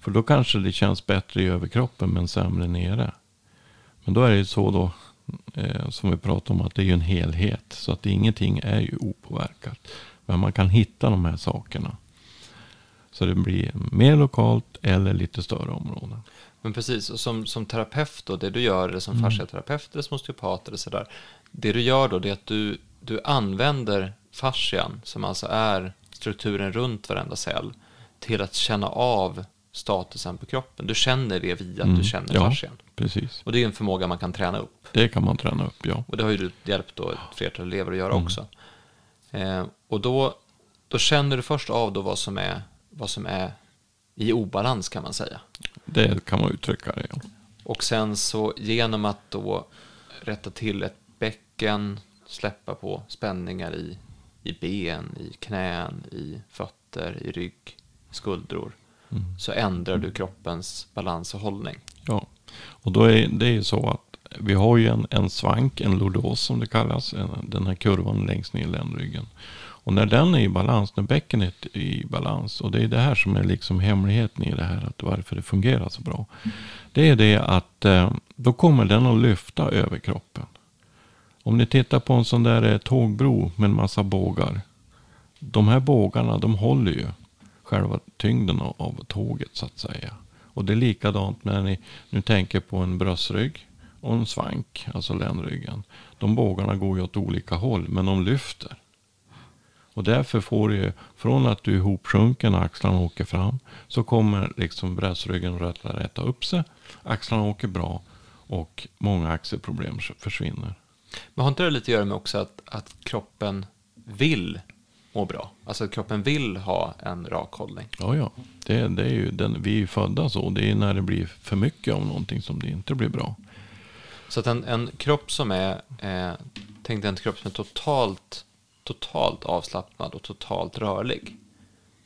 För då kanske det känns bättre i överkroppen men sämre nere. Men då är det ju så då. Eh, som vi pratade om att det är ju en helhet. Så att ingenting är ju opåverkat. Men man kan hitta de här sakerna. Så det blir mer lokalt eller lite större områden. Men precis, och som, som terapeut då, det du gör, eller som fasciaterapeut eller som osteopat eller sådär, det du gör då, det är att du, du använder fascian, som alltså är strukturen runt varenda cell, till att känna av statusen på kroppen. Du känner det via att du känner ja, fascian. precis. Och det är en förmåga man kan träna upp. Det kan man träna upp, ja. Och det har ju du hjälpt då ett flertal elever att göra också. Eh, och då, då känner du först av då vad som är, vad som är i obalans kan man säga. Det kan man uttrycka det. Ja. Och sen så genom att då rätta till ett bäcken, släppa på spänningar i, i ben, i knän, i fötter, i rygg, skuldror. Så ändrar du kroppens balans och hållning. ja. Och då är det ju så att vi har ju en, en svank, en lordos som det kallas. En, den här kurvan längst ner i ländryggen. Och när den är i balans, när bäckenet är i balans. Och det är det här som är liksom hemligheten i det här. Att varför det fungerar så bra. Det är det att eh, då kommer den att lyfta över kroppen. Om ni tittar på en sån där eh, tågbro med en massa bågar. De här bågarna de håller ju själva tyngden av tåget så att säga. Och det är likadant när ni nu tänker på en bröstrygg och en svank, alltså ländryggen. De bågarna går ju åt olika håll men de lyfter. Och därför får du ju, från att du är ihopsjunken och axlarna åker fram, så kommer liksom bröstryggen att rätta upp sig. Axlarna åker bra och många axelproblem försvinner. Men har inte det lite att göra med också att, att kroppen vill må bra? Alltså att kroppen vill ha en rak hållning. Ja, ja. Det, det är ju den, vi är ju födda så. Det är när det blir för mycket av någonting som det inte blir bra. Så att en, en kropp som är, eh, tänk dig en kropp som är totalt, totalt avslappnad och totalt rörlig.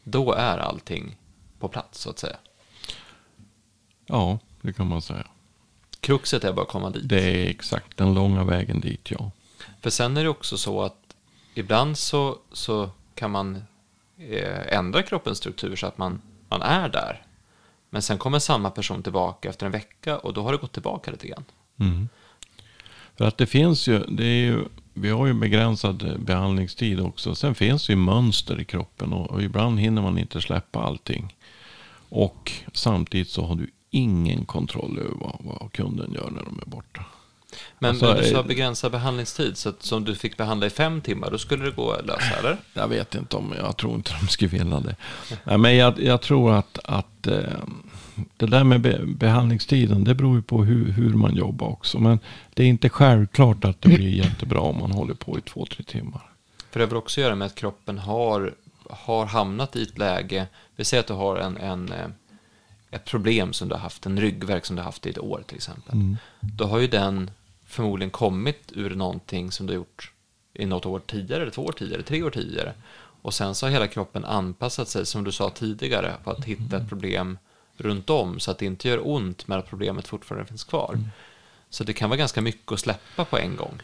Då är allting på plats så att säga. Ja, det kan man säga. Kruxet är bara att komma dit. Det är exakt den långa vägen dit, ja. För sen är det också så att ibland så, så kan man eh, ändra kroppens struktur så att man, man är där. Men sen kommer samma person tillbaka efter en vecka och då har det gått tillbaka lite grann. Mm. För att det finns ju, det är ju, vi har ju begränsad behandlingstid också. Sen finns det ju mönster i kroppen och, och ibland hinner man inte släppa allting. Och samtidigt så har du ingen kontroll över vad, vad kunden gör när de är borta. Men, Alltså, du sa eh, begränsad behandlingstid, så att som du fick behandla i fem timmar, då skulle det gå att lösa, eller? Jag vet inte om, jag tror inte de skulle vilja det. Nej, men jag, jag tror att, att eh, det där med be, behandlingstiden, det beror ju på hur, hur man jobbar också. Men det är inte självklart att det blir jättebra om man håller på i två, tre timmar. För det har väl också att göra med att kroppen har, har hamnat i ett läge, vi säger att du har en, en, eh, ett problem som du har haft, en ryggverk som du har haft i ett år till exempel. Då har ju den förmodligen kommit ur någonting som du har gjort i något år tidigare, eller två år tidigare, tre år tidigare. Och sen så har hela kroppen anpassat sig, som du sa tidigare, på att hitta ett problem runt om så att det inte gör ont men att problemet fortfarande finns kvar. Så det kan vara ganska mycket att släppa på en gång.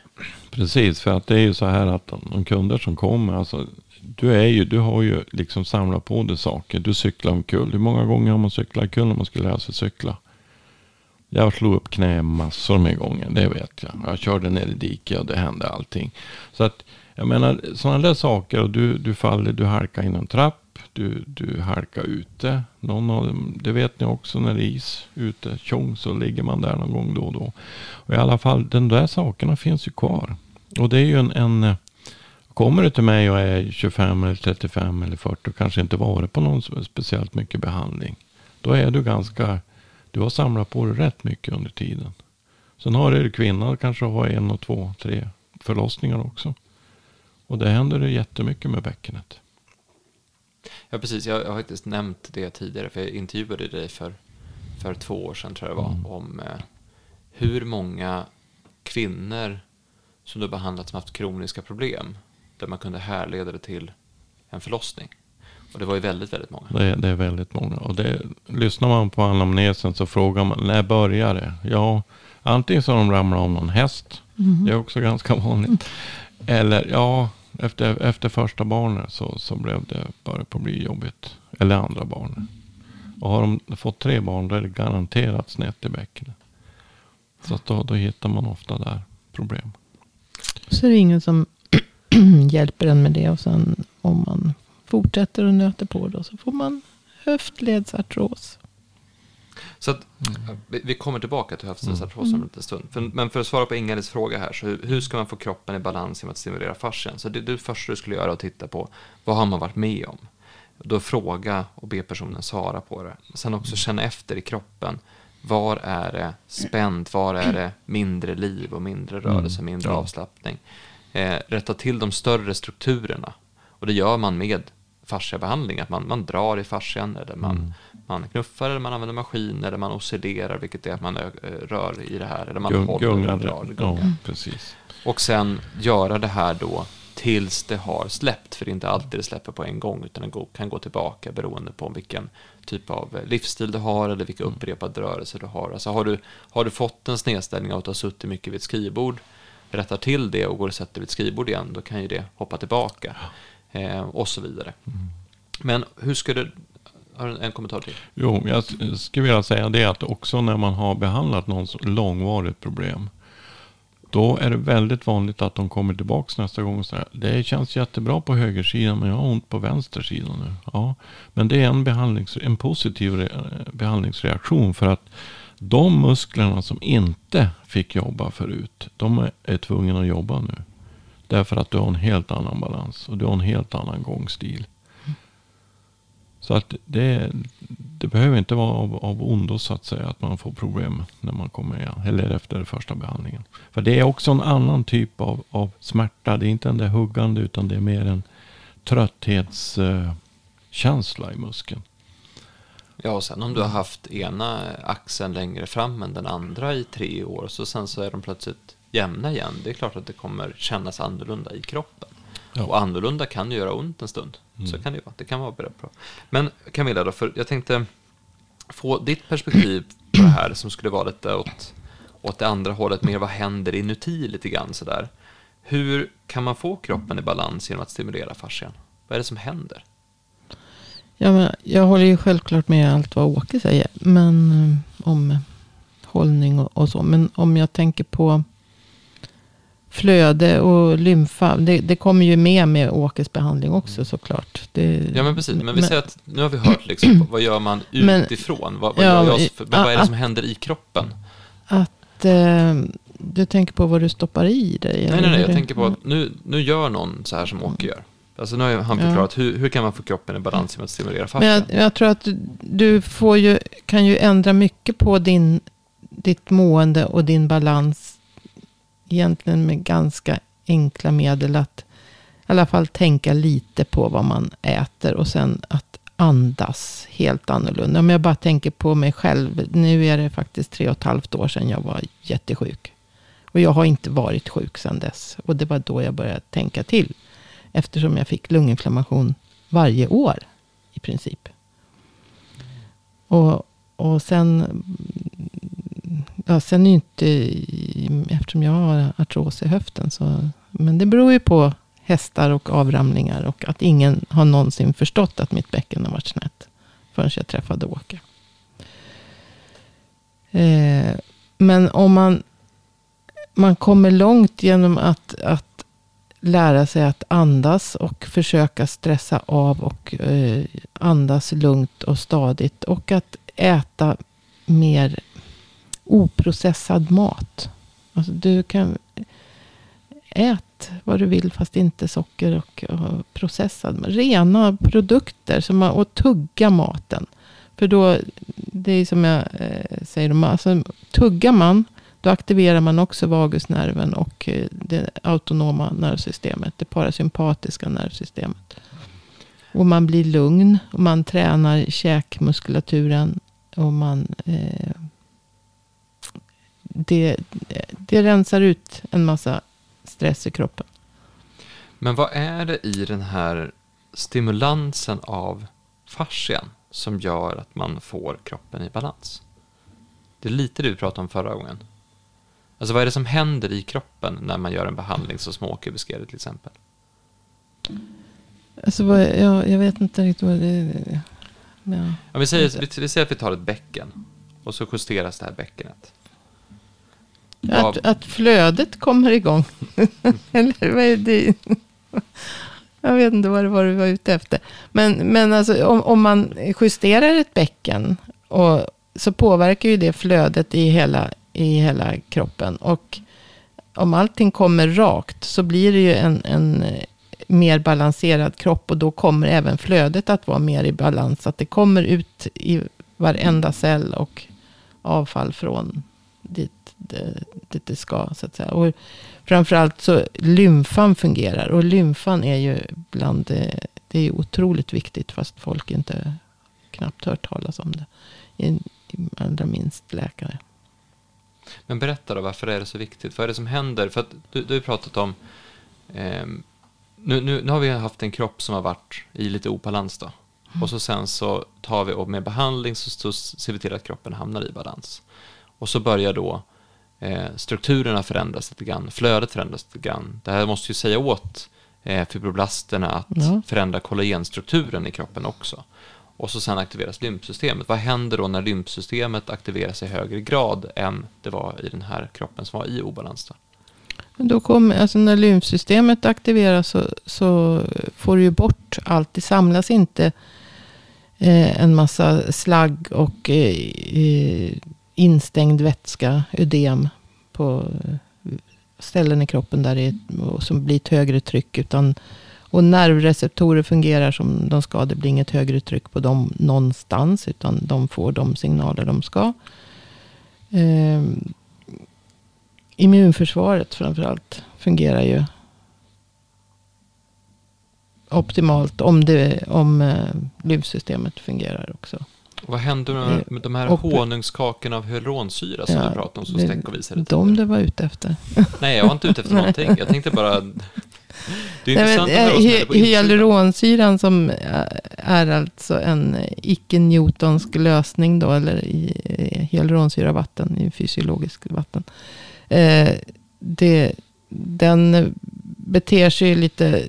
Precis, för att det är ju så här att de kunder som kommer, alltså, du, är ju, du har ju liksom samlat på dig saker. Du cyklar omkull. Hur många gånger har man cyklat omkull när man skulle lära sig cykla? Jag slog upp knä massor med gånger, det vet jag. Jag körde ner i diket och det hände allting. Så att, jag menar, sådana där saker och du, du faller, du halkar in en trapp, du, du halkar ute. Någon av dem, det vet ni också när det är is ute, tjong så ligger man där någon gång då och då. Och i alla fall, de där sakerna finns ju kvar. Och det är ju en, en Kommer du till mig och är 25 eller 35 eller 40 och kanske inte varit på någon speciellt mycket behandling. Då är du ganska, du har samlat på dig rätt mycket under tiden. Sen har du kvinna kanske har en och två, tre förlossningar också. Och det händer det jättemycket med bäckenet. Ja, precis. Jag, har faktiskt nämnt det tidigare, för jag intervjuade dig för, för två år sedan, tror jag det var, Mm. om eh, hur många kvinnor som du behandlat som haft kroniska problem, där man kunde härleda det till en förlossning. Och det var ju väldigt, väldigt många. Det är, det är väldigt många. Och det, lyssnar man på anamnesen så frågar man när börjar det? Ja, antingen så har de ramlat om någon häst. Det är också ganska vanligt. Eller ja, efter, efter första barnet så, så blev det bara på bli jobbigt. Eller andra barnet. Och har de fått tre barn då är det garanterat snett i bäckenet. Så att då, då hittar man ofta där problem. Så är det ingen som *clears throat* hjälper en med det. Och sen om man fortsätter och nöter på då så får man höftledsartros. Så att, vi, vi kommer tillbaka till höftledsartros om en liten stund. För, men för att svara på Ingalids fråga här, så hur, hur ska man få kroppen i balans genom att stimulera fascian? Så det, det första du skulle göra är att titta på, vad har man varit med om? Då fråga och be personen svara på det. Sen också känna efter i kroppen. Var är det spänt? Var är det mindre liv och mindre rörelse, mindre avslappning? Eh, rätta till de större strukturerna. Och det gör man med fasciabehandling. Att man, man drar i fascian, eller man, man knuffar, eller man använder maskin, eller man oscillerar, vilket är att man ö, rör i det här. Eller man Gung- håller och Gungar. drar. Ja, precis. Och sen göra det här då tills det har släppt. För det är inte alltid det släpper på en gång, utan det kan gå tillbaka beroende på vilken typ av eh, livsstil du har eller vilka upprepade rörelser du har. Alltså har du, har du fått en snedställning av att har suttit mycket vid ett skrivbord, rättar till det och går och sätter vid ett skrivbord igen, då kan ju det hoppa tillbaka. Eh, och så vidare. Men hur du... Har du en kommentar till? Jo, jag skulle vilja säga det att också när man har behandlat någons långvarigt problem. Då är det väldigt vanligt att de kommer tillbaka nästa gång och säger det känns jättebra på högersidan men jag har ont på vänster sida nu. Ja, men det är en, behandlings, en positiv re, behandlingsreaktion för att de musklerna som inte fick jobba förut, de är, är tvungna att jobba nu. Därför att du har en helt annan balans och du har en helt annan gångstil. Så att det, det behöver inte vara av, av ondo så att säga att man får problem när man kommer igen. Eller efter första behandlingen. För det är också en annan typ av, av smärta. Det är inte den där huggande utan det är mer en trötthetskänsla eh, i muskeln. Ja, och sen om du har haft ena axeln längre fram än den andra i tre år, så sen så är de plötsligt jämna igen. Det är klart att det kommer kännas annorlunda i kroppen. Ja. Och annorlunda kan ju göra ont en stund. Så kan det ju vara. Det kan vara bra. Men Camilla då, för jag tänkte få ditt perspektiv på det här som skulle vara lite åt, åt det andra hållet, mer vad händer inuti lite grann sådär. Hur kan man få kroppen i balans genom att stimulera fascian? Vad är det som händer? Ja, men jag håller ju självklart med allt vad Åke säger. Men eh, om hållning och, och så. Men om jag tänker på flöde och lymfa. Det, det kommer ju med med Åkes behandling också såklart. Det, Ja men precis, men vi säger att nu har vi hört liksom, *clears throat* vad gör man Men- utifrån? vad, vad, Ja, jag, men vad är det att- som händer i kroppen? Att eh, du tänker på vad du stoppar i dig? Nej, nej, nej, jag tänker på att nu, nu gör någon så här som Åke gör. Alltså nu har han Ja. förklarat hur, hur kan man få kroppen i balans genom att stimulera Men fascian? jag, jag tror att du, du får ju, kan ju ändra mycket på din, ditt mående och din balans. Egentligen med ganska enkla medel. Att i alla fall tänka lite på vad man äter. Och sen att andas helt annorlunda. Om jag bara tänker på mig själv. Nu är det faktiskt tre och ett halvt år sedan jag var jättesjuk. Och jag har inte varit sjuk sedan dess. Och det var då jag började tänka till. Eftersom jag fick lunginflammation varje år i princip. Och, och sen, ja, sen är ju inte, eftersom jag har artros i höften. Så, men det beror ju på hästar och avramlingar. Och att ingen har någonsin förstått att mitt bäcken har varit snett. Förrän jag träffade Åke. Eh, men om man, man kommer långt genom att, att lära sig att andas och försöka stressa av och eh, andas lugnt och stadigt. Och att äta mer oprocessad mat. Alltså du kan ät vad du vill fast inte socker och, och processad. Rena produkter som man, och tugga maten. För då, det är som jag eh, säger, alltså, tuggar man, då aktiverar man också vagusnerven och eh, det autonoma nervsystemet, det parasympatiska nervsystemet. Och man blir lugn och man tränar käkmuskulaturen och man eh, det, det rensar ut en massa stress i kroppen. Men vad är det i den här stimulansen av fascian som gör att man får kroppen i balans? Det är lite det vi pratade om förra gången. Alltså vad är det som händer i kroppen när man gör en behandling som Småke beskrev till exempel? Alltså vad, jag, jag vet inte riktigt vad det är. Ja. Ja, vi, säger, vi, vi säger att vi tar ett bäcken och så justeras det här bäckenet. Att, att flödet kommer igång. *laughs* Eller vad är det? Jag vet inte vad det var du var ute efter. Men, men alltså, om, om man justerar ett bäcken. Och, så påverkar ju det flödet i hela, i hela kroppen. Och om allting kommer rakt. Så blir det ju en, en mer balanserad kropp. Och då kommer även flödet att vara mer i balans. Att det kommer ut i varenda cell. Och avfall från dit det, det, det ska. Så att säga. Och framförallt så lymfan fungerar. Och lymfan är ju bland det, det är otroligt viktigt. Fast folk inte knappt hört talas om det. allra minst läkare. Men berätta då, varför är det så viktigt? Vad är det som händer? För att du, du har pratat om, eh, nu, nu, nu har vi haft en kropp som har varit i lite obalans då. Mm. Och så sen så tar vi och med behandling så, så ser vi till att kroppen hamnar i balans. Och så börjar då strukturerna förändras lite grann, flödet förändras lite grann. Det här måste ju säga åt eh, fibroblasterna att ja. förändra kollagenstrukturen i kroppen också. Och så sen aktiveras lymfsystemet. Vad händer då när lymfsystemet aktiveras i högre grad än det var i den här kroppen som var i obalans? Då? Då kommer, alltså när lymfsystemet aktiveras så, så får du ju bort allt. Det samlas inte eh, en massa slagg och eh, instängd vätska, ödem, på eh, ställen i kroppen där det är, som blir ett högre tryck. Utan, och nervreceptorer fungerar som de ska. Det blir inget högre tryck på dem någonstans. Utan de får de signaler de ska. Eh, immunförsvaret framförallt fungerar ju optimalt om, det, om eh, lymfsystemet fungerar också. Vad händer med, med de här honungskakorna av hyaluronsyra som ja, du pratade om som steckovisare? De du var ute efter. *laughs* Nej, jag var inte ute efter *laughs* någonting. Jag tänkte bara... *laughs* Det är Nej, intressant men, hy Hyaluronsyran som är alltså en icke-newtonsk lösning då, eller i, i hyaluronsyra vatten, i fysiologisk vatten. Eh, det, den beter sig lite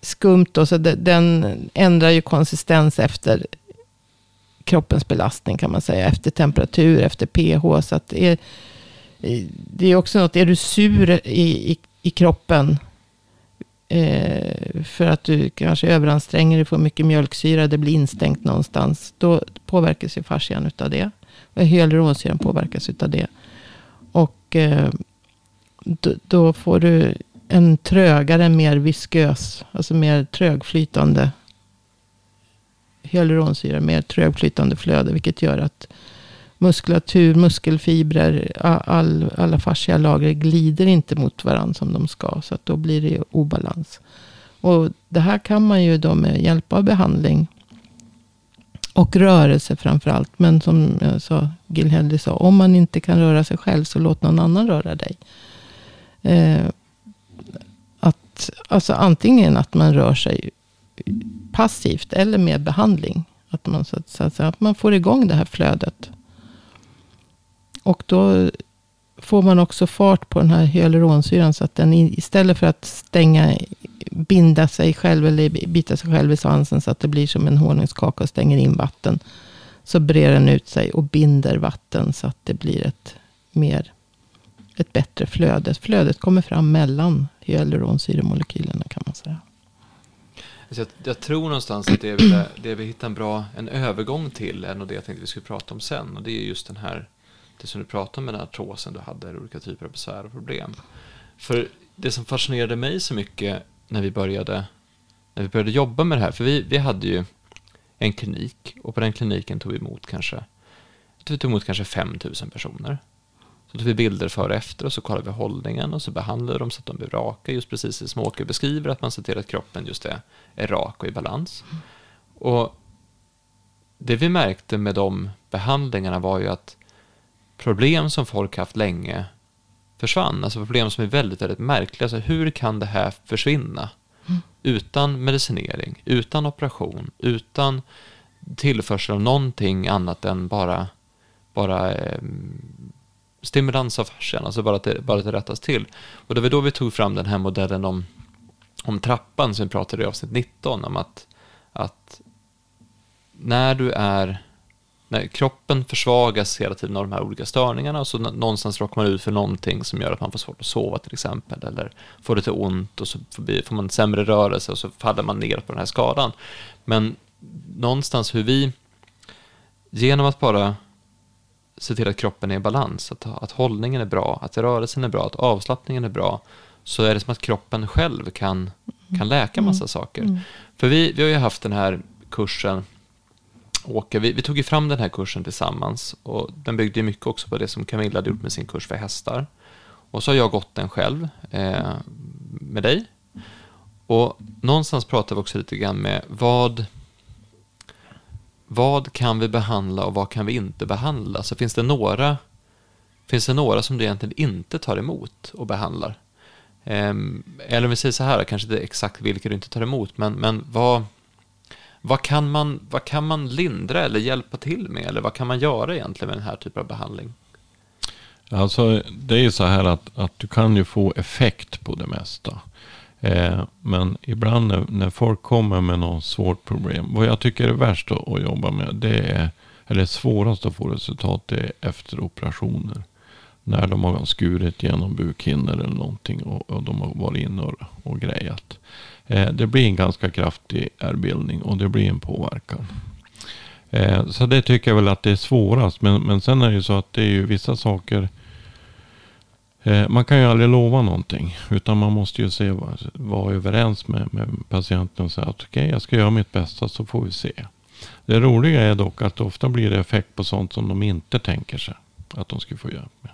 skumt då, så det, den ändrar ju konsistens efter kroppens belastning kan man säga. Efter temperatur, efter pH. Så att det, är, det är också något, är du sur i, i, i kroppen. Eh, för att du kanske överanstränger dig, får mycket mjölksyra, det blir instängt någonstans. Då påverkas ju fascian utav det. Och hyaluronsyran påverkas utav det. Och eh, då, då får du en trögare, mer viskös, alltså mer trögflytande hyaluronsyra mer trögflytande flöde. Vilket gör att muskulatur, muskelfibrer, all, alla fascia lager glider inte mot varandra som de ska. Så att då blir det obalans. Och det här kan man ju då med hjälp av behandling. Och rörelse framför allt. Men som jag sa, Gil Hedley sa. Om man inte kan röra sig själv så låt någon annan röra dig. Eh, att alltså antingen att man rör sig passivt eller med behandling. Att man, så att, så att, att man får igång det här flödet. Och då får man också fart på den här hyaluronsyran. Så att den istället för att stänga, binda sig själv eller bita sig själv i svansen. Så att det blir som en honungskaka och stänger in vatten. Så brer den ut sig och binder vatten. Så att det blir ett mer ett bättre flöde. Flödet kommer fram mellan hyaluronsyremolekylerna kan man säga. Alltså jag, jag, tror någonstans att det vi, det vi hittar en bra en övergång till är nog det jag tänkte vi skulle prata om sen. Och det är just den här, det som du pratade om med den här artrosen du hade, olika typer av besvär och problem. För det som fascinerade mig så mycket när vi började, när vi började jobba med det här, för vi, vi hade ju en klinik och på den kliniken tog vi emot kanske, vi tog emot kanske 5000 personer. Så tog vi bilder före och efter och så kollade vi hållningen och så behandlade vi dem så att de blev raka, just precis som Åke beskriver, att man ser till att kroppen just är, är rak och i balans. Och det vi märkte med de behandlingarna var ju att problem som folk haft länge försvann, alltså problem som är väldigt, väldigt märkliga. Alltså hur kan det här försvinna? Mm. Utan medicinering, utan operation, utan tillförsel av någonting annat än bara, bara eh, stimulans av fascian, alltså bara att, det, bara att det rättas till. Och det var då vi tog fram den här modellen om, om trappan som vi pratade i avsnitt 19, om att, att när du är när kroppen försvagas hela tiden av de här olika störningarna och så någonstans råkar man ut för någonting som gör att man får svårt att sova till exempel eller får lite ont och så får man sämre rörelse och så faller man ner på den här skadan. Men någonstans hur vi genom att bara se till att kroppen är i balans, att, att hållningen är bra, att rörelsen är bra, att avslappningen är bra, så är det som att kroppen själv kan, kan läka massa mm. saker. Mm. För vi, vi har ju haft den här kursen, Åke, vi, vi, tog ju fram den här kursen tillsammans och den byggde mycket också på det som Camilla hade gjort med sin kurs för hästar. Och så har jag gått den själv eh, med dig. Och någonstans pratar vi också lite grann med vad, vad kan vi behandla och vad kan vi inte behandla? Så finns det några, finns det några som du egentligen inte tar emot och behandlar? Ehm, eller om vi säger så här, kanske inte exakt vilka du inte tar emot, men, men vad, vad, kan man, vad kan man lindra eller hjälpa till med? Eller vad kan man göra egentligen med den här typen av behandling? Alltså, det är ju så här att, att du kan ju få effekt på det mesta. Eh, men ibland när, när, folk kommer med något svårt problem. Vad jag tycker är värst att, att jobba med. Det är, eller svårast att få resultat. Det är efter operationer. När de har skurit genom bukhinnor eller någonting. Och, och de har varit inne och, och grejat. Eh, det blir en ganska kraftig ärrbildning. Och det blir en påverkan. Eh, så det tycker jag väl att det är svårast. Men, men sen är det ju så att det är ju vissa saker Eh, man kan ju aldrig lova någonting. Utan man måste ju se, vara överens med, med patienten och säga att okej, okay, jag ska göra mitt bästa så får vi se. Det roliga är dock att ofta blir det effekt på sånt som de inte tänker sig att de ska få hjälp med.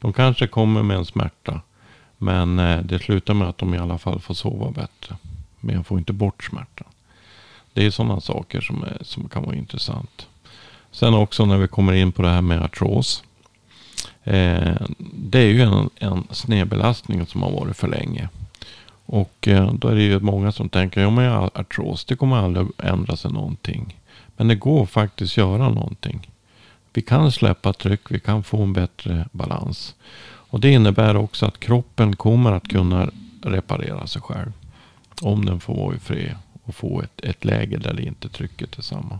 De kanske kommer med en smärta. Men eh, det slutar med att de i alla fall får sova bättre. Men jag får inte bort smärtan. Det är sådana saker som, är, som kan vara intressant. Sen också när vi kommer in på det här med artros. Eh, det är ju en, en snedbelastning som har varit för länge. Och eh, då är det ju många som tänker, ja men artros, det kommer aldrig ändra sig någonting. Men det går faktiskt göra någonting. Vi kan släppa tryck, vi kan få en bättre balans. Och det innebär också att kroppen kommer att kunna reparera sig själv. Om den får vara i fred och få ett, ett läge där det inte trycket är samma.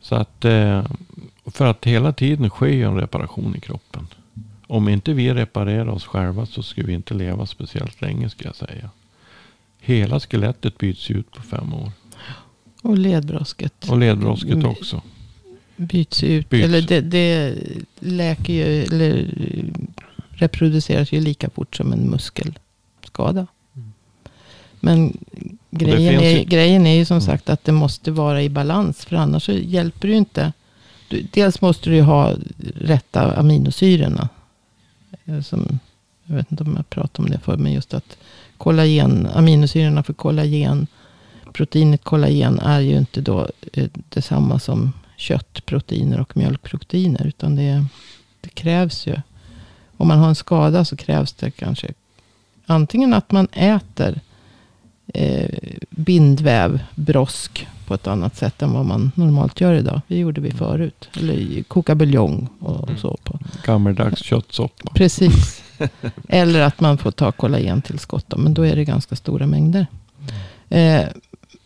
Så att eh, för att hela tiden sker en reparation i kroppen. Om inte vi reparerar oss själva så skulle vi inte leva speciellt länge ska jag säga. Hela skelettet byts ut på fem år. Och ledbrosket. Och ledbrosket också. Byts ut. Byts. Eller det, det läker ju, eller reproduceras ju lika fort som en muskelskada. Mm. Men grejen är, ju... grejen är ju som mm. sagt att det måste vara i balans. För annars så hjälper det ju inte dels måste du ju ha rätta aminosyrorna. Eh, som, jag vet inte om jag pratade om det förr. Men just att kollagen, aminosyrorna för kollagen. Proteinet kollagen är ju inte då eh, detsamma som köttproteiner och mjölkproteiner. Utan det, det krävs ju. Om man har en skada så krävs det kanske antingen att man äter eh, bindväv, brosk på ett annat sätt än vad man normalt gör idag. Det gjorde vi förut. Eller koka buljong och Mm. så. På. Gammeldags köttsoppa. Precis. *laughs* Eller att man får ta kollagentillskott. Då, men då är det ganska stora mängder. Eh,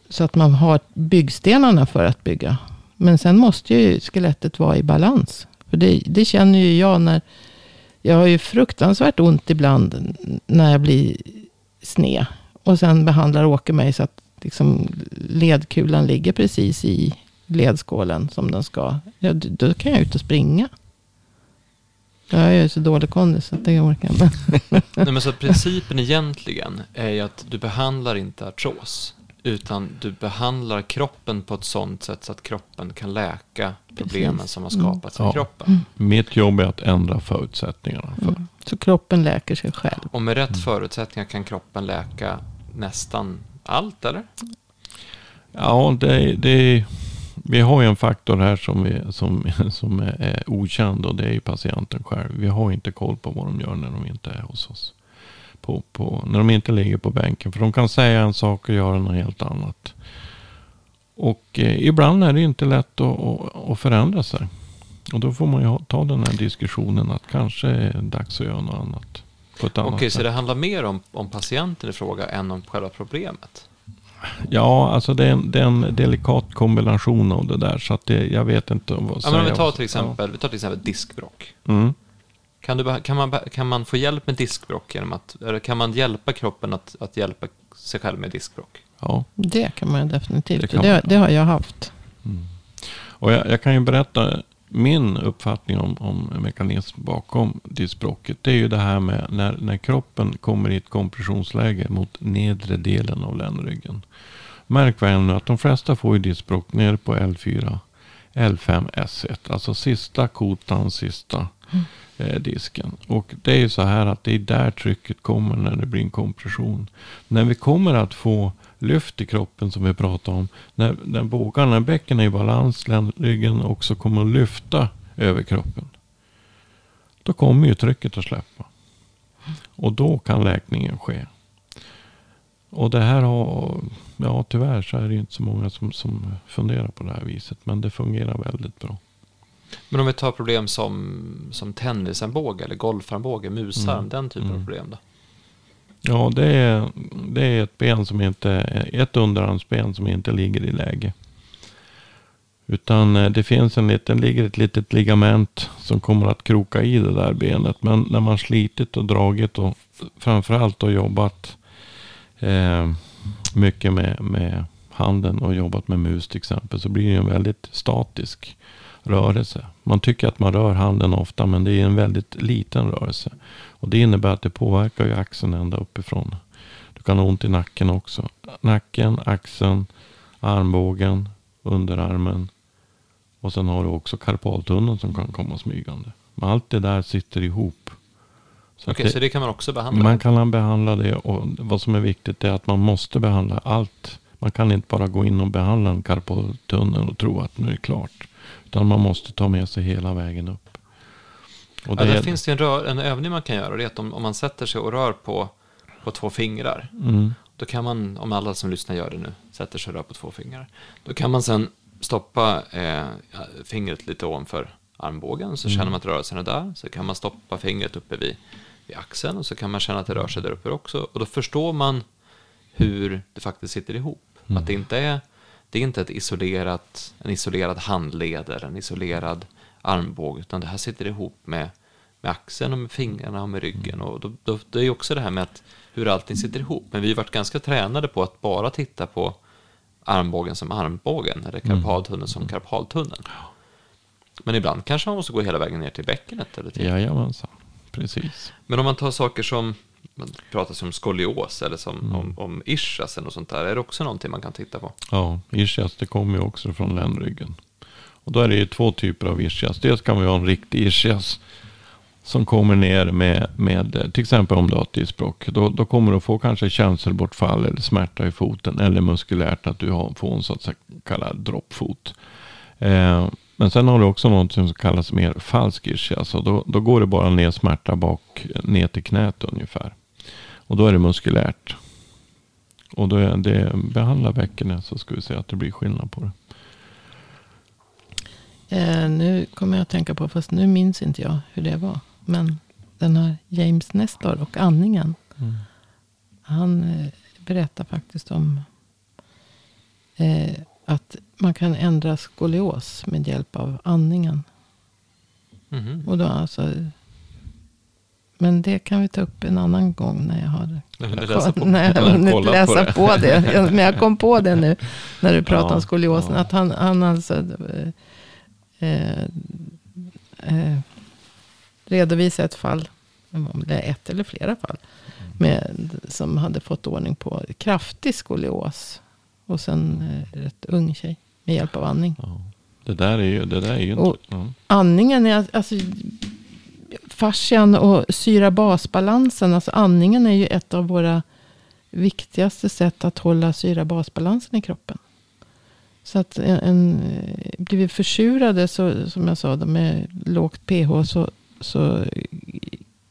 så att man har byggstenarna för att bygga. Men sen måste ju skelettet vara i balans. För det, det känner ju jag när... Jag har ju fruktansvärt ont ibland när jag blir sned. Och sen behandlar Åke mig så att liksom ledkulan ligger precis i ledskålen som den ska. Ja, då kan jag ut och springa. Jag är ju så dålig kondis så att det orkar jag inte. *laughs* Nej, men så principen egentligen är ju att du behandlar inte artros. Utan du behandlar kroppen på ett sånt sätt så att kroppen kan läka problemen Precis. som har Mm. skapats i Ja. kroppen. Mitt jobb är att ändra förutsättningarna. För. Mm. Så kroppen läker sig själv. Och med rätt förutsättningar kan kroppen läka nästan allt, eller? Ja, det, det, vi har ju en faktor här som, vi, som, *laughs* som är, är okänd och det är ju patienten själv. Vi har inte koll på vad de gör när de inte är hos oss. På, på, när de inte ligger på bänken. För de kan säga en sak och göra något helt annat. Och eh, ibland är det inte lätt att, att, att förändra sig. Och då får man ju ta den här diskussionen att kanske är det dags att göra något annat. Okej, så sätt. det handlar mer om, om patienten i fråga än om själva problemet? Ja, alltså det är, en, det är en delikat kombination av det där. Så att det, jag vet inte vad Ja, men om vi tar till exempel, vi tar till exempel diskbråck. Ja. Mm. Kan, du, kan, man, kan man få hjälp med diskbråck genom att, eller kan man hjälpa kroppen att, att hjälpa sig själv med diskbråck? Ja. Det kan man definitivt. Det Det, det, man. det har jag haft. Och jag, jag kan ju berätta min uppfattning om, om mekanism bakom diskbråcket. Det är ju det här med när, när kroppen kommer i ett kompressionsläge mot nedre delen av ländryggen. Märk väl nu att de flesta får ju diskbråck ner på L4, L5, S1. Alltså sista kotan, sista eh, disken. Och det är ju så här att det är där trycket kommer när det blir en kompression. När vi kommer att få lyft i kroppen som vi pratade om. När, när bågarna, när bäcken är i balans, ryggen också kommer att lyfta över kroppen. Då kommer ju trycket att släppa. Och då kan läkningen ske. Och det här har, ja tyvärr så är det inte så många som, som funderar på det här viset. Men det fungerar väldigt bra. Men om vi tar problem som, som tennisarmbåge eller golfarmbåge, musarm, Mm. den typen av Mm. problem då? Ja, det är, det är ett ben som inte, ett underarmsben som inte ligger i läge. Utan eh, det finns en liten, ligger ett litet ligament som kommer att kroka i det där benet. Men när man slitit och dragit och framförallt och jobbat eh, mycket med, med handen och jobbat med mus till exempel. Så blir det en väldigt statisk rörelse. Man tycker att man rör handen ofta men det är en väldigt liten rörelse. Och det innebär att det påverkar ju axeln ända uppifrån. Du kan ha ont i nacken också. Nacken, axeln, armbågen, underarmen. Och sen har du också karpaltunneln som kan komma smygande. Men allt det där sitter ihop. Så Okej, det, så det kan man också behandla? man kan behandla det och vad som är viktigt är att man måste behandla allt. Man kan inte bara gå in och behandla en karpaltunnel och tro att nu är det klart. Utan man måste ta med sig hela vägen upp. Och Ja, det där är- finns det en, rör, en övning man kan göra. och Det är att om, om man sätter sig och rör på, på två fingrar. Mm. Då kan man, om alla som lyssnar gör det nu, sätter sig och rör på två fingrar. Då kan man sen stoppa eh, fingret lite ovanför armbågen. Så känner man att rörelsen är där. Så kan man stoppa fingret uppe vid, vid axeln. Och så kan man känna att det rör sig där uppe också. Och då förstår man hur det faktiskt sitter ihop. Att det inte är, det är inte ett isolerat, en isolerad handled eller en isolerad armbåge. Utan det här sitter ihop med, med axeln och med fingrarna och med ryggen. Och då, då, det är också det här med att hur allting sitter ihop. Men vi har varit ganska tränade på att bara titta på armbågen som armbågen eller karpaltunneln som karpaltunneln. Men ibland kanske man måste gå hela vägen ner till bäckenet. Eller till. Jajamensan, precis. Men om man tar saker som, man pratar om skolios eller som, om, om ischias eller något sånt där. Är det också någonting man kan titta på? Ja, ischias det kommer ju också från ländryggen. Och då är det ju två typer av ischias. Dels kan vi ha en riktig ischias. Som kommer ner med, med till exempel om du har ett diskbråck. Då, då kommer du att få kanske känselbortfall eller smärta i foten. Eller muskulärt att du har, får en så att kallad droppfot. Eh, men sen har du också något som kallas mer falsk ischias. Och då, då går det bara ner smärta bak ner till knät ungefär. Och då är det muskulärt. Och då är det behandlar bäckenet så ska vi se att det blir skillnad på det. Eh, nu kommer jag att tänka på, fast nu minns inte jag hur det var. Men den här James Nestor och andningen. Mm. Han eh, berättar faktiskt om eh, att man kan ändra skolios med hjälp av andningen. Mhm. Och då alltså, men det kan vi ta upp en annan gång när jag har vill läsa på. när jag hunnit på det. på det. *laughs* Ja, Men jag kom på det nu när du pratade Ja, om skoliosen. ja. Att han, han alltså eh, eh, eh, redovisade ett fall, om det är ett eller flera fall, med, som hade fått ordning på kraftig skolios. Och sen eh, rätt ung tjej med hjälp av andning. Ja. Det där är ju, det där är ju Och- inte... Ja. Andningen är alltså fascian och syra-basbalansen. Alltså andningen är ju ett av våra viktigaste sätt att hålla syra-basbalansen i kroppen. Så att en, en, blir vi försurade, så, som jag sa, med lågt pH, så, så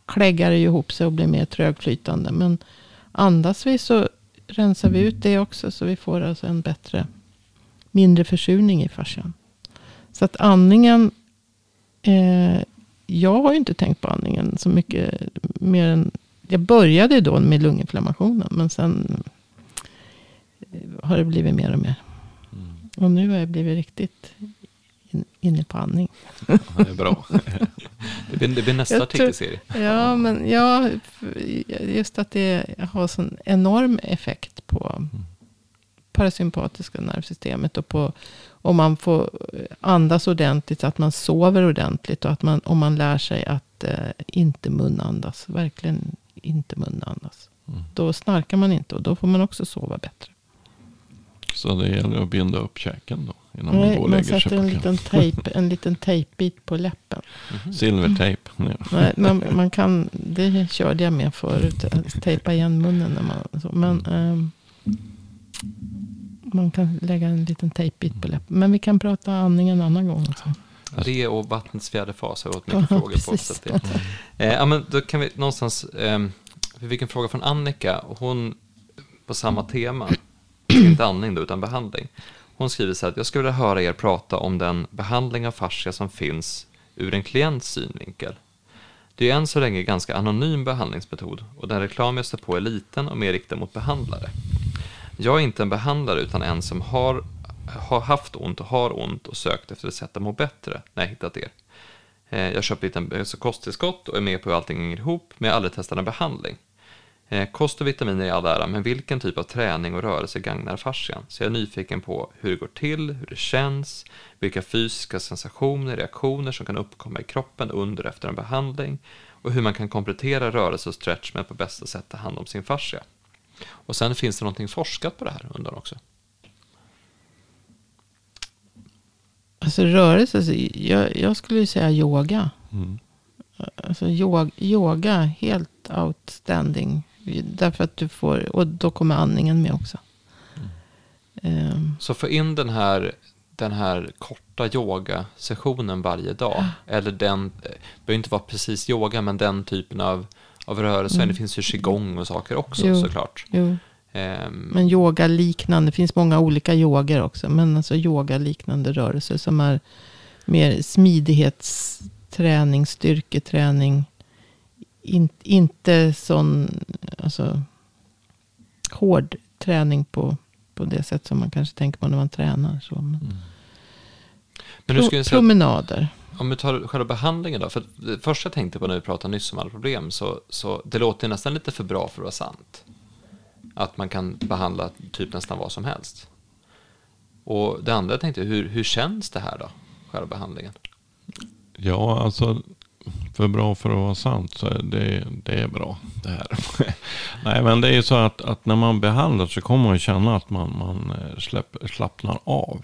kläggar det ju ihop sig och blir mer trögflytande. Men andas vi så rensar vi ut det också, så vi får alltså en bättre, mindre försurning i fascian. Så att andningen, eh, jag har ju inte tänkt på andningen så mycket mer än, jag började då med lunginflammationen, men sen har det blivit mer och mer. Och nu har jag blivit riktigt in, inne på andning. Ja, det är bra. Det blir, det blir nästa artikelserie. Ja, men ja, just att det har sån enorm effekt på parasympatiska nervsystemet. Och på om man får andas ordentligt, så att man sover ordentligt. Och att man, om man lär sig att eh, inte munandas. Verkligen inte munandas. Då snarkar man inte och då får man också sova bättre. Så det gäller att binda upp käken då. Innan man Nej, går och man sig sätter en liten, tejp, en liten tejpbit på läppen. Silvertejp. Nej. Nej, man, man kan, det körde jag med förut. Att tejpa igen munnen. När man, så. Men ehm, man kan lägga en liten tejpbit på läppen. Men vi kan prata andning en annan gång också. Det och vattnets fjärde fas har jag fått mycket Ja, *laughs* frågor på. Så det, eh, ja, men då kan vi någonstans, eh, vi fick en fråga från Annika, hon på samma tema, *clears throat* inte andning då, utan behandling. Hon skriver så här att jag skulle vilja höra er prata om den behandling av fascia som finns ur en klients synvinkel. Det är än så länge ganska anonym behandlingsmetod och den reklam jag står på är liten och mer riktad mot behandlare. Jag är inte en behandlare utan en som har, har haft ont och har ont och sökt efter ett sätt att må bättre när jag hittat er. Eh, jag köpte lite en- alltså kosttillskott och är med på hur allting hänger ihop, men jag har aldrig testat en behandling. Eh, kost och vitaminer i all ära, men vilken typ av träning och rörelse gagnar fascian? Så jag är nyfiken på hur det går till, hur det känns, vilka fysiska sensationer, reaktioner som kan uppkomma i kroppen under och efter en behandling och hur man kan komplettera rörelse och stretch med att på bästa sätt ta hand om sin fascia. Och sen finns det någonting forskat på det här undrar också. Alltså rörelse, jag, jag skulle ju säga yoga. Mm. Alltså yoga, yoga helt outstanding. Därför att du får, och då kommer andningen med också. Ehm, Så få in den här, den här korta yogasessionen varje dag. Eller den, det behöver inte vara precis yoga, men den typen av, av rörelser. Det finns ju qigong och saker också Jo. såklart. jo. Ehm, Men yoga liknande, det finns många olika yoger också. Men alltså yoga liknande rörelser som är mer smidighetsträning, styrketräning. In, inte sån alltså, hård träning på, på det sätt som man kanske tänker på när man tränar. Så. Men, men nu pro, promenader om vi tar själva behandlingen då. För det första jag tänkte på när vi pratade nyss om alla problem, så, så det låter nästan lite för bra för att vara sant. Att man kan behandla typ nästan vad som helst. Och det andra jag tänkte, hur, hur känns det här då? Själva behandlingen. Ja, alltså för bra för att vara sant så är det, det är bra det här. *laughs* Nej, men det är ju så att, att när man behandlar så kommer man känna att man, man eh, släpp, slappnar av.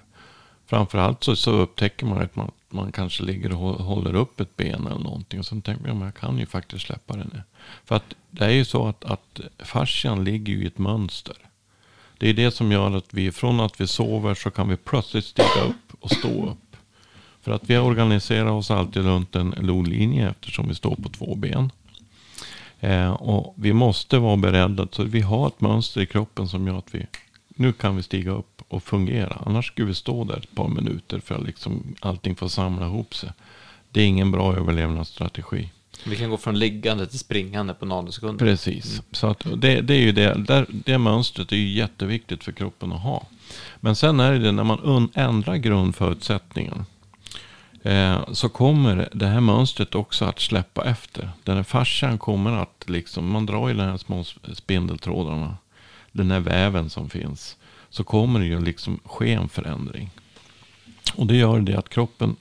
Framförallt så, så upptäcker man att man, man kanske ligger och håller upp ett ben eller någonting. Och sen tänker man, ja, men jag kan ju faktiskt släppa det nu. För att det är ju så att, att fascian ligger ju i ett mönster. Det är det som gör att vi från att vi sover så kan vi plötsligt stiga upp och stå upp. För att vi organiserar oss alltid runt en lodlinje eftersom vi står på två ben. Eh, och vi måste vara beredda. Så vi har ett mönster i kroppen som gör att vi nu kan vi stiga upp och fungera. Annars skulle vi stå där ett par minuter för att liksom allting får samla ihop sig. Det är ingen bra överlevnadsstrategi. Vi kan gå från liggande till springande på nanosekunder. Precis. Mm. Så att det, det är ju det. Där, det mönstret är ju jätteviktigt för kroppen att ha. Men sen är det när man ändrar grundförutsättningen. Eh, så kommer det här mönstret också att släppa efter. Den här fascian kommer att liksom, man drar i de här små spindeltrådarna. Den här väven som finns. Så kommer det ju liksom ske en förändring. Och det gör det att kroppen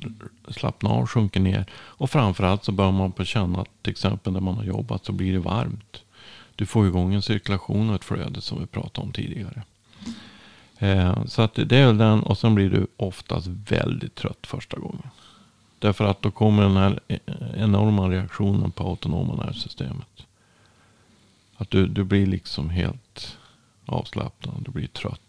slappnar av, sjunker ner. Och framförallt så börjar man på känna att till exempel när man har jobbat så blir det varmt. Du får igång en cirkulation och ett flöde som vi pratade om tidigare. Eh, så att det är väl den och sen blir du oftast väldigt trött första gången. Därför att då kommer den här e-, enorma reaktionen på autonoma nervsystemet. Att du, du blir liksom helt avslappnad, du blir trött.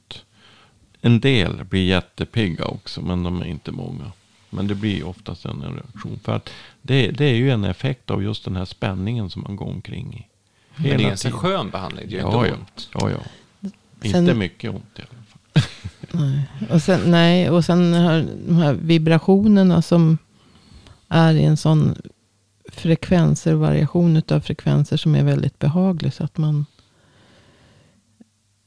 En del blir jättepigga också, men de är inte många. Men det blir oftast en reaktion. För att det, det är ju en effekt av just den här spänningen som man går omkring i. Men det är en ganska skön behandling, det gör ja, inte ont. Ja, ja. Sen, inte mycket ont i alla fall. *laughs* nej. Och sen, nej, och sen här, de här vibrationerna som är i en sån frekvenser, variation av frekvenser som är väldigt behaglig. Så att man...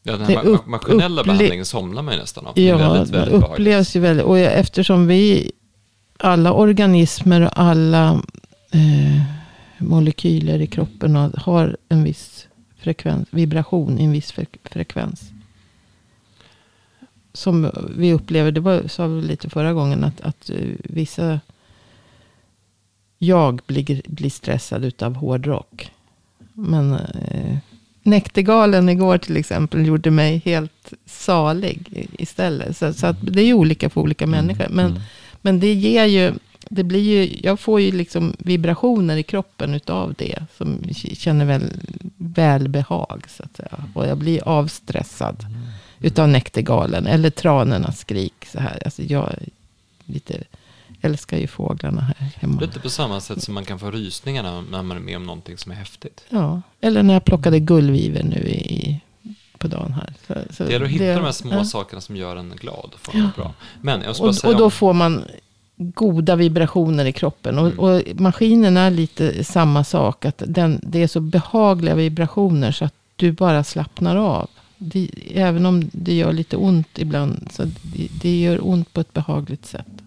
Ja, den här upp, maskinella behandlingen somnar man ju nästan av. Ja, väldigt, väldigt det upplevs ju väldigt. Och eftersom vi, alla organismer och alla eh, molekyler i kroppen har en viss frekvens, vibration i en viss frekvens. Som vi upplever, det var, sa vi lite förra gången, att, att eh, vissa jag blir, blir stressad utav hårdrock. Men eh, Näktergalen igår till exempel gjorde mig helt salig istället. Så, så det är ju olika för olika mm. människor. Men, mm. men det ger ju, det blir ju, jag får ju liksom vibrationer i kroppen utav det. Som känner väl välbehag så att säga. Och jag blir avstressad mm. utav näktergalen. Eller tranornas skrik så här. Alltså jag lite älskar ju fåglarna här hemma. Lite på samma sätt som man kan få rysningarna när man är med om någonting som är häftigt. Ja, eller när jag plockade gullviver nu i, på dagen här. Så, så det gäller att hitta det, de här små ja. sakerna som gör en glad. Och, ja. bra. Men jag och, och då får man goda vibrationer i kroppen. Och, mm. och, maskinen är lite samma sak. Att den, det är så behagliga vibrationer så att du bara slappnar av. Det, även om det gör lite ont ibland. Så det, det gör ont på ett behagligt sätt.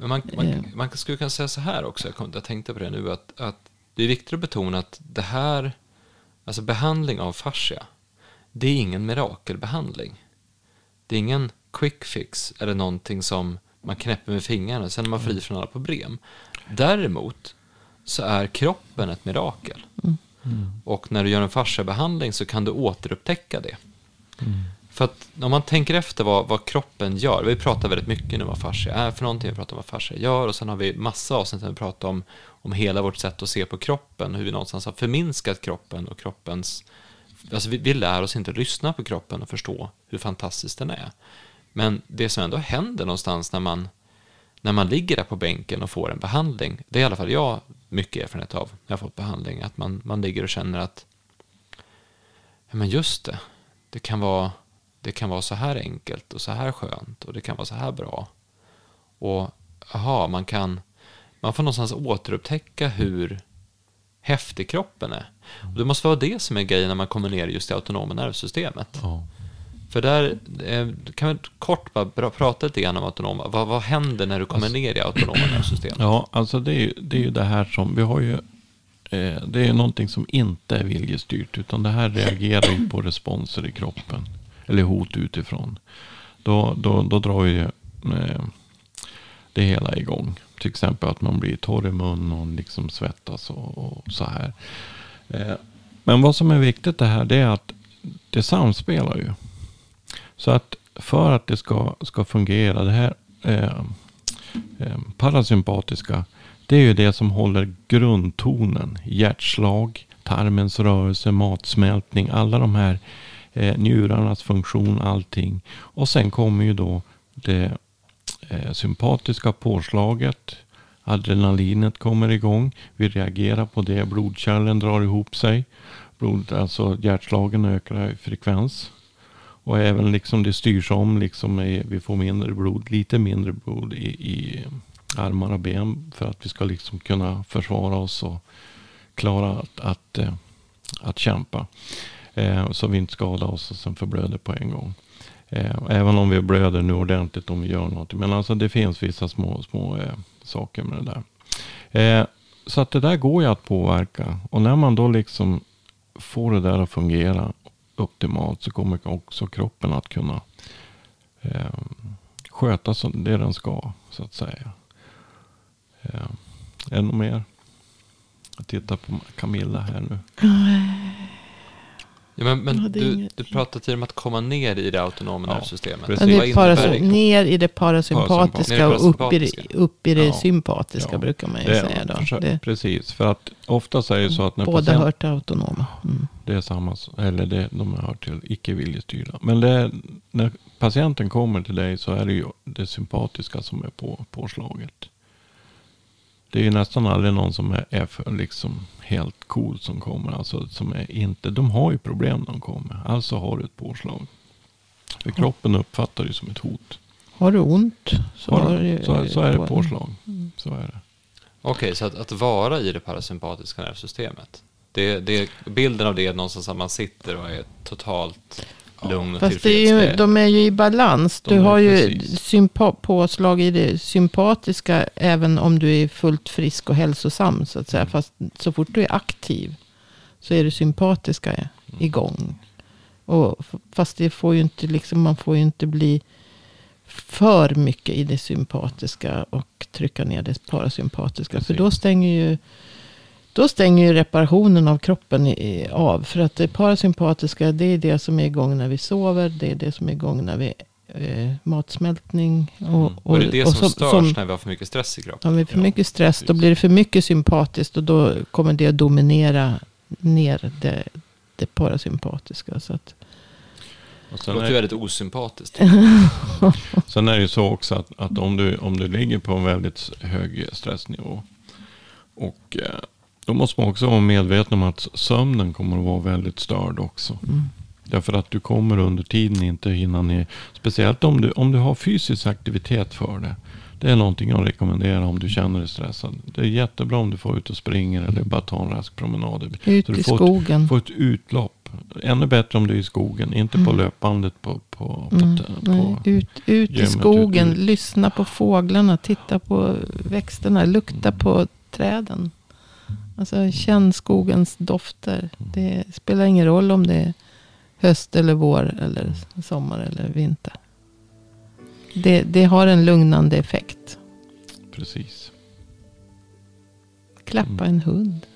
Men man, man, eh. man skulle kunna säga så här också, jag, jag tänkte på det nu, att, att det är viktigt att betona att det här, alltså behandling av fascia, det är ingen mirakelbehandling. Det är ingen quick fix eller någonting som man knäpper med fingrarna och sen är man fri från alla problem. Däremot så är kroppen ett mirakel. Mm. Och när du gör en fasciabehandling så kan du återupptäcka det. Mm. För att om man tänker efter vad, vad kroppen gör, vi pratar väldigt mycket nu om vad fascia är för någonting, vi pratar om vad fascia gör och sen har vi massa avsnitt där vi pratar om, om hela vårt sätt att se på kroppen, hur vi någonstans har förminskat kroppen och kroppens, alltså vi, vi lär oss inte lyssna på kroppen och förstå hur fantastisk den är. Men det som ändå händer någonstans när man, när man ligger där på bänken och får en behandling, det är i alla fall jag mycket erfarenhet av, när jag har fått behandling, att man, man ligger och känner att, ja men just det, det kan vara det kan vara så här enkelt och så här skönt och det kan vara så här bra. Och aha, man kan, man får någonstans återupptäcka hur häftig kroppen är. Och det måste vara det som är grejen när man kommer ner just i autonoma nervsystemet. Ja. För där eh, kan vi kort bara prata lite grann om autonoma. Vad, vad händer när du kommer alltså, ner i autonoma nervsystemet? *clears throat* Ja, alltså det är ju det, är ju det här som vi har ju. Eh, det är någonting som inte är viljestyrt. Utan det här reagerar ju på responser i kroppen eller hot utifrån. Då, då, då drar ju eh, det hela igång. Till exempel att man blir torr i munnen och liksom svettas och, och så här. Eh, men vad som är viktigt det här det är att det samspelar ju. Så att för att det ska, ska fungera, det här eh, eh, parasympatiska, det är ju det som håller grundtonen. Hjärtslag, tarmens rörelse, matsmältning, alla de här eh, njurarnas funktion, allting. Och sen kommer ju då det eh, sympatiska påslaget. adrenalinet kommer igång. Vi reagerar på det. Blodkärlen drar ihop sig. Blod, alltså hjärtslagen ökar i frekvens. Och även liksom det styrs om. Liksom vi får mindre blod, lite mindre blod i, i armar och ben. För att vi ska liksom kunna försvara oss och klara att, att, eh, att kämpa. Eh, så vi inte skadar oss och sen förblöder på en gång. Eh, även om vi blöder nu ordentligt om vi gör något. Men alltså det finns vissa små, små eh, saker med det där. Eh, så att det där går ju att påverka. Och när man då liksom får det där att fungera optimalt så kommer också kroppen att kunna eh, sköta det den ska. Så att säga. Eh, ännu mer. Jag tittar på Camilla här nu. Eh. Ja, men men du, inget- du pratade tidigare om att komma ner i det autonoma Ja, nervsystemet. precis. Ja, det är parasy- det? ner i det parasympatiska och upp i det, upp i det Ja. sympatiska Ja. brukar man ju Det, säga då. försök- Det, Precis, för att ofta säger så att när båda patient, hör till autonoma. Mm. det är samma, eller det, de hör till icke viljestyrda. Men det, när patienten kommer till dig så är det ju det sympatiska som är på, påslaget. Det är ju nästan aldrig någon som är, är för liksom helt cool som kommer. Alltså som är inte, de har ju problem när de kommer. Alltså har du ett påslag. För kroppen uppfattar det som ett hot. Har du ont så, Har har du- så, så är det på- påslag. Så är det. Okej, så att, att vara i det parasympatiska nervsystemet. Det, det, bilden av det är någonstans att man sitter och är totalt lugn och Fast det är ju, de är ju i balans. De Du har ju påslag i det sympatiska även om du är fullt frisk och hälsosam. Så att säga. Mm. Fast så fort du är aktiv så är det sympatiska Mm. igång. Och, fast det får ju inte, liksom, man får ju inte bli för mycket i det sympatiska och trycka ner det parasympatiska. För Precis. då stänger ju då stänger ju reparationen av kroppen i, av. För att det parasympatiska det är det som är igång när vi sover. Det är det som är igång när vi eh, matsmältning. Och, Mm. Och, det är det och som störs när vi har för mycket stress i kroppen. Har vi för Ja, mycket stress då blir det för mycket sympatiskt. Och då kommer det att dominera ner det, det parasympatiska. Så att, Och Det sen låter är, ju väldigt osympatiskt. *laughs* Sen är det ju så också att, att om, du, om du ligger på en väldigt hög stressnivå. Och eh, då måste man också vara medveten om att sömnen kommer att vara väldigt störd också. mm. Därför att du kommer under tiden inte hinna ner. Speciellt om du, om du har fysisk aktivitet för det. Det är någonting jag rekommenderar om du känner dig stressad. Det är jättebra om du får ut och springer eller bara tar en rask promenad. Ut Så du i får ett- skogen. Få ett utlopp. Ännu bättre om du är i skogen. Inte på Mm. löpbandet på, på, på, Mm, på, ut ut i gymmet, skogen, ut- lyssna på fåglarna, titta på växterna, lukta på träden. Alltså känn skogens dofter. Det spelar ingen roll om det är höst eller vår eller sommar eller vinter. Det, det har en lugnande effekt. Precis. Klappa en hund.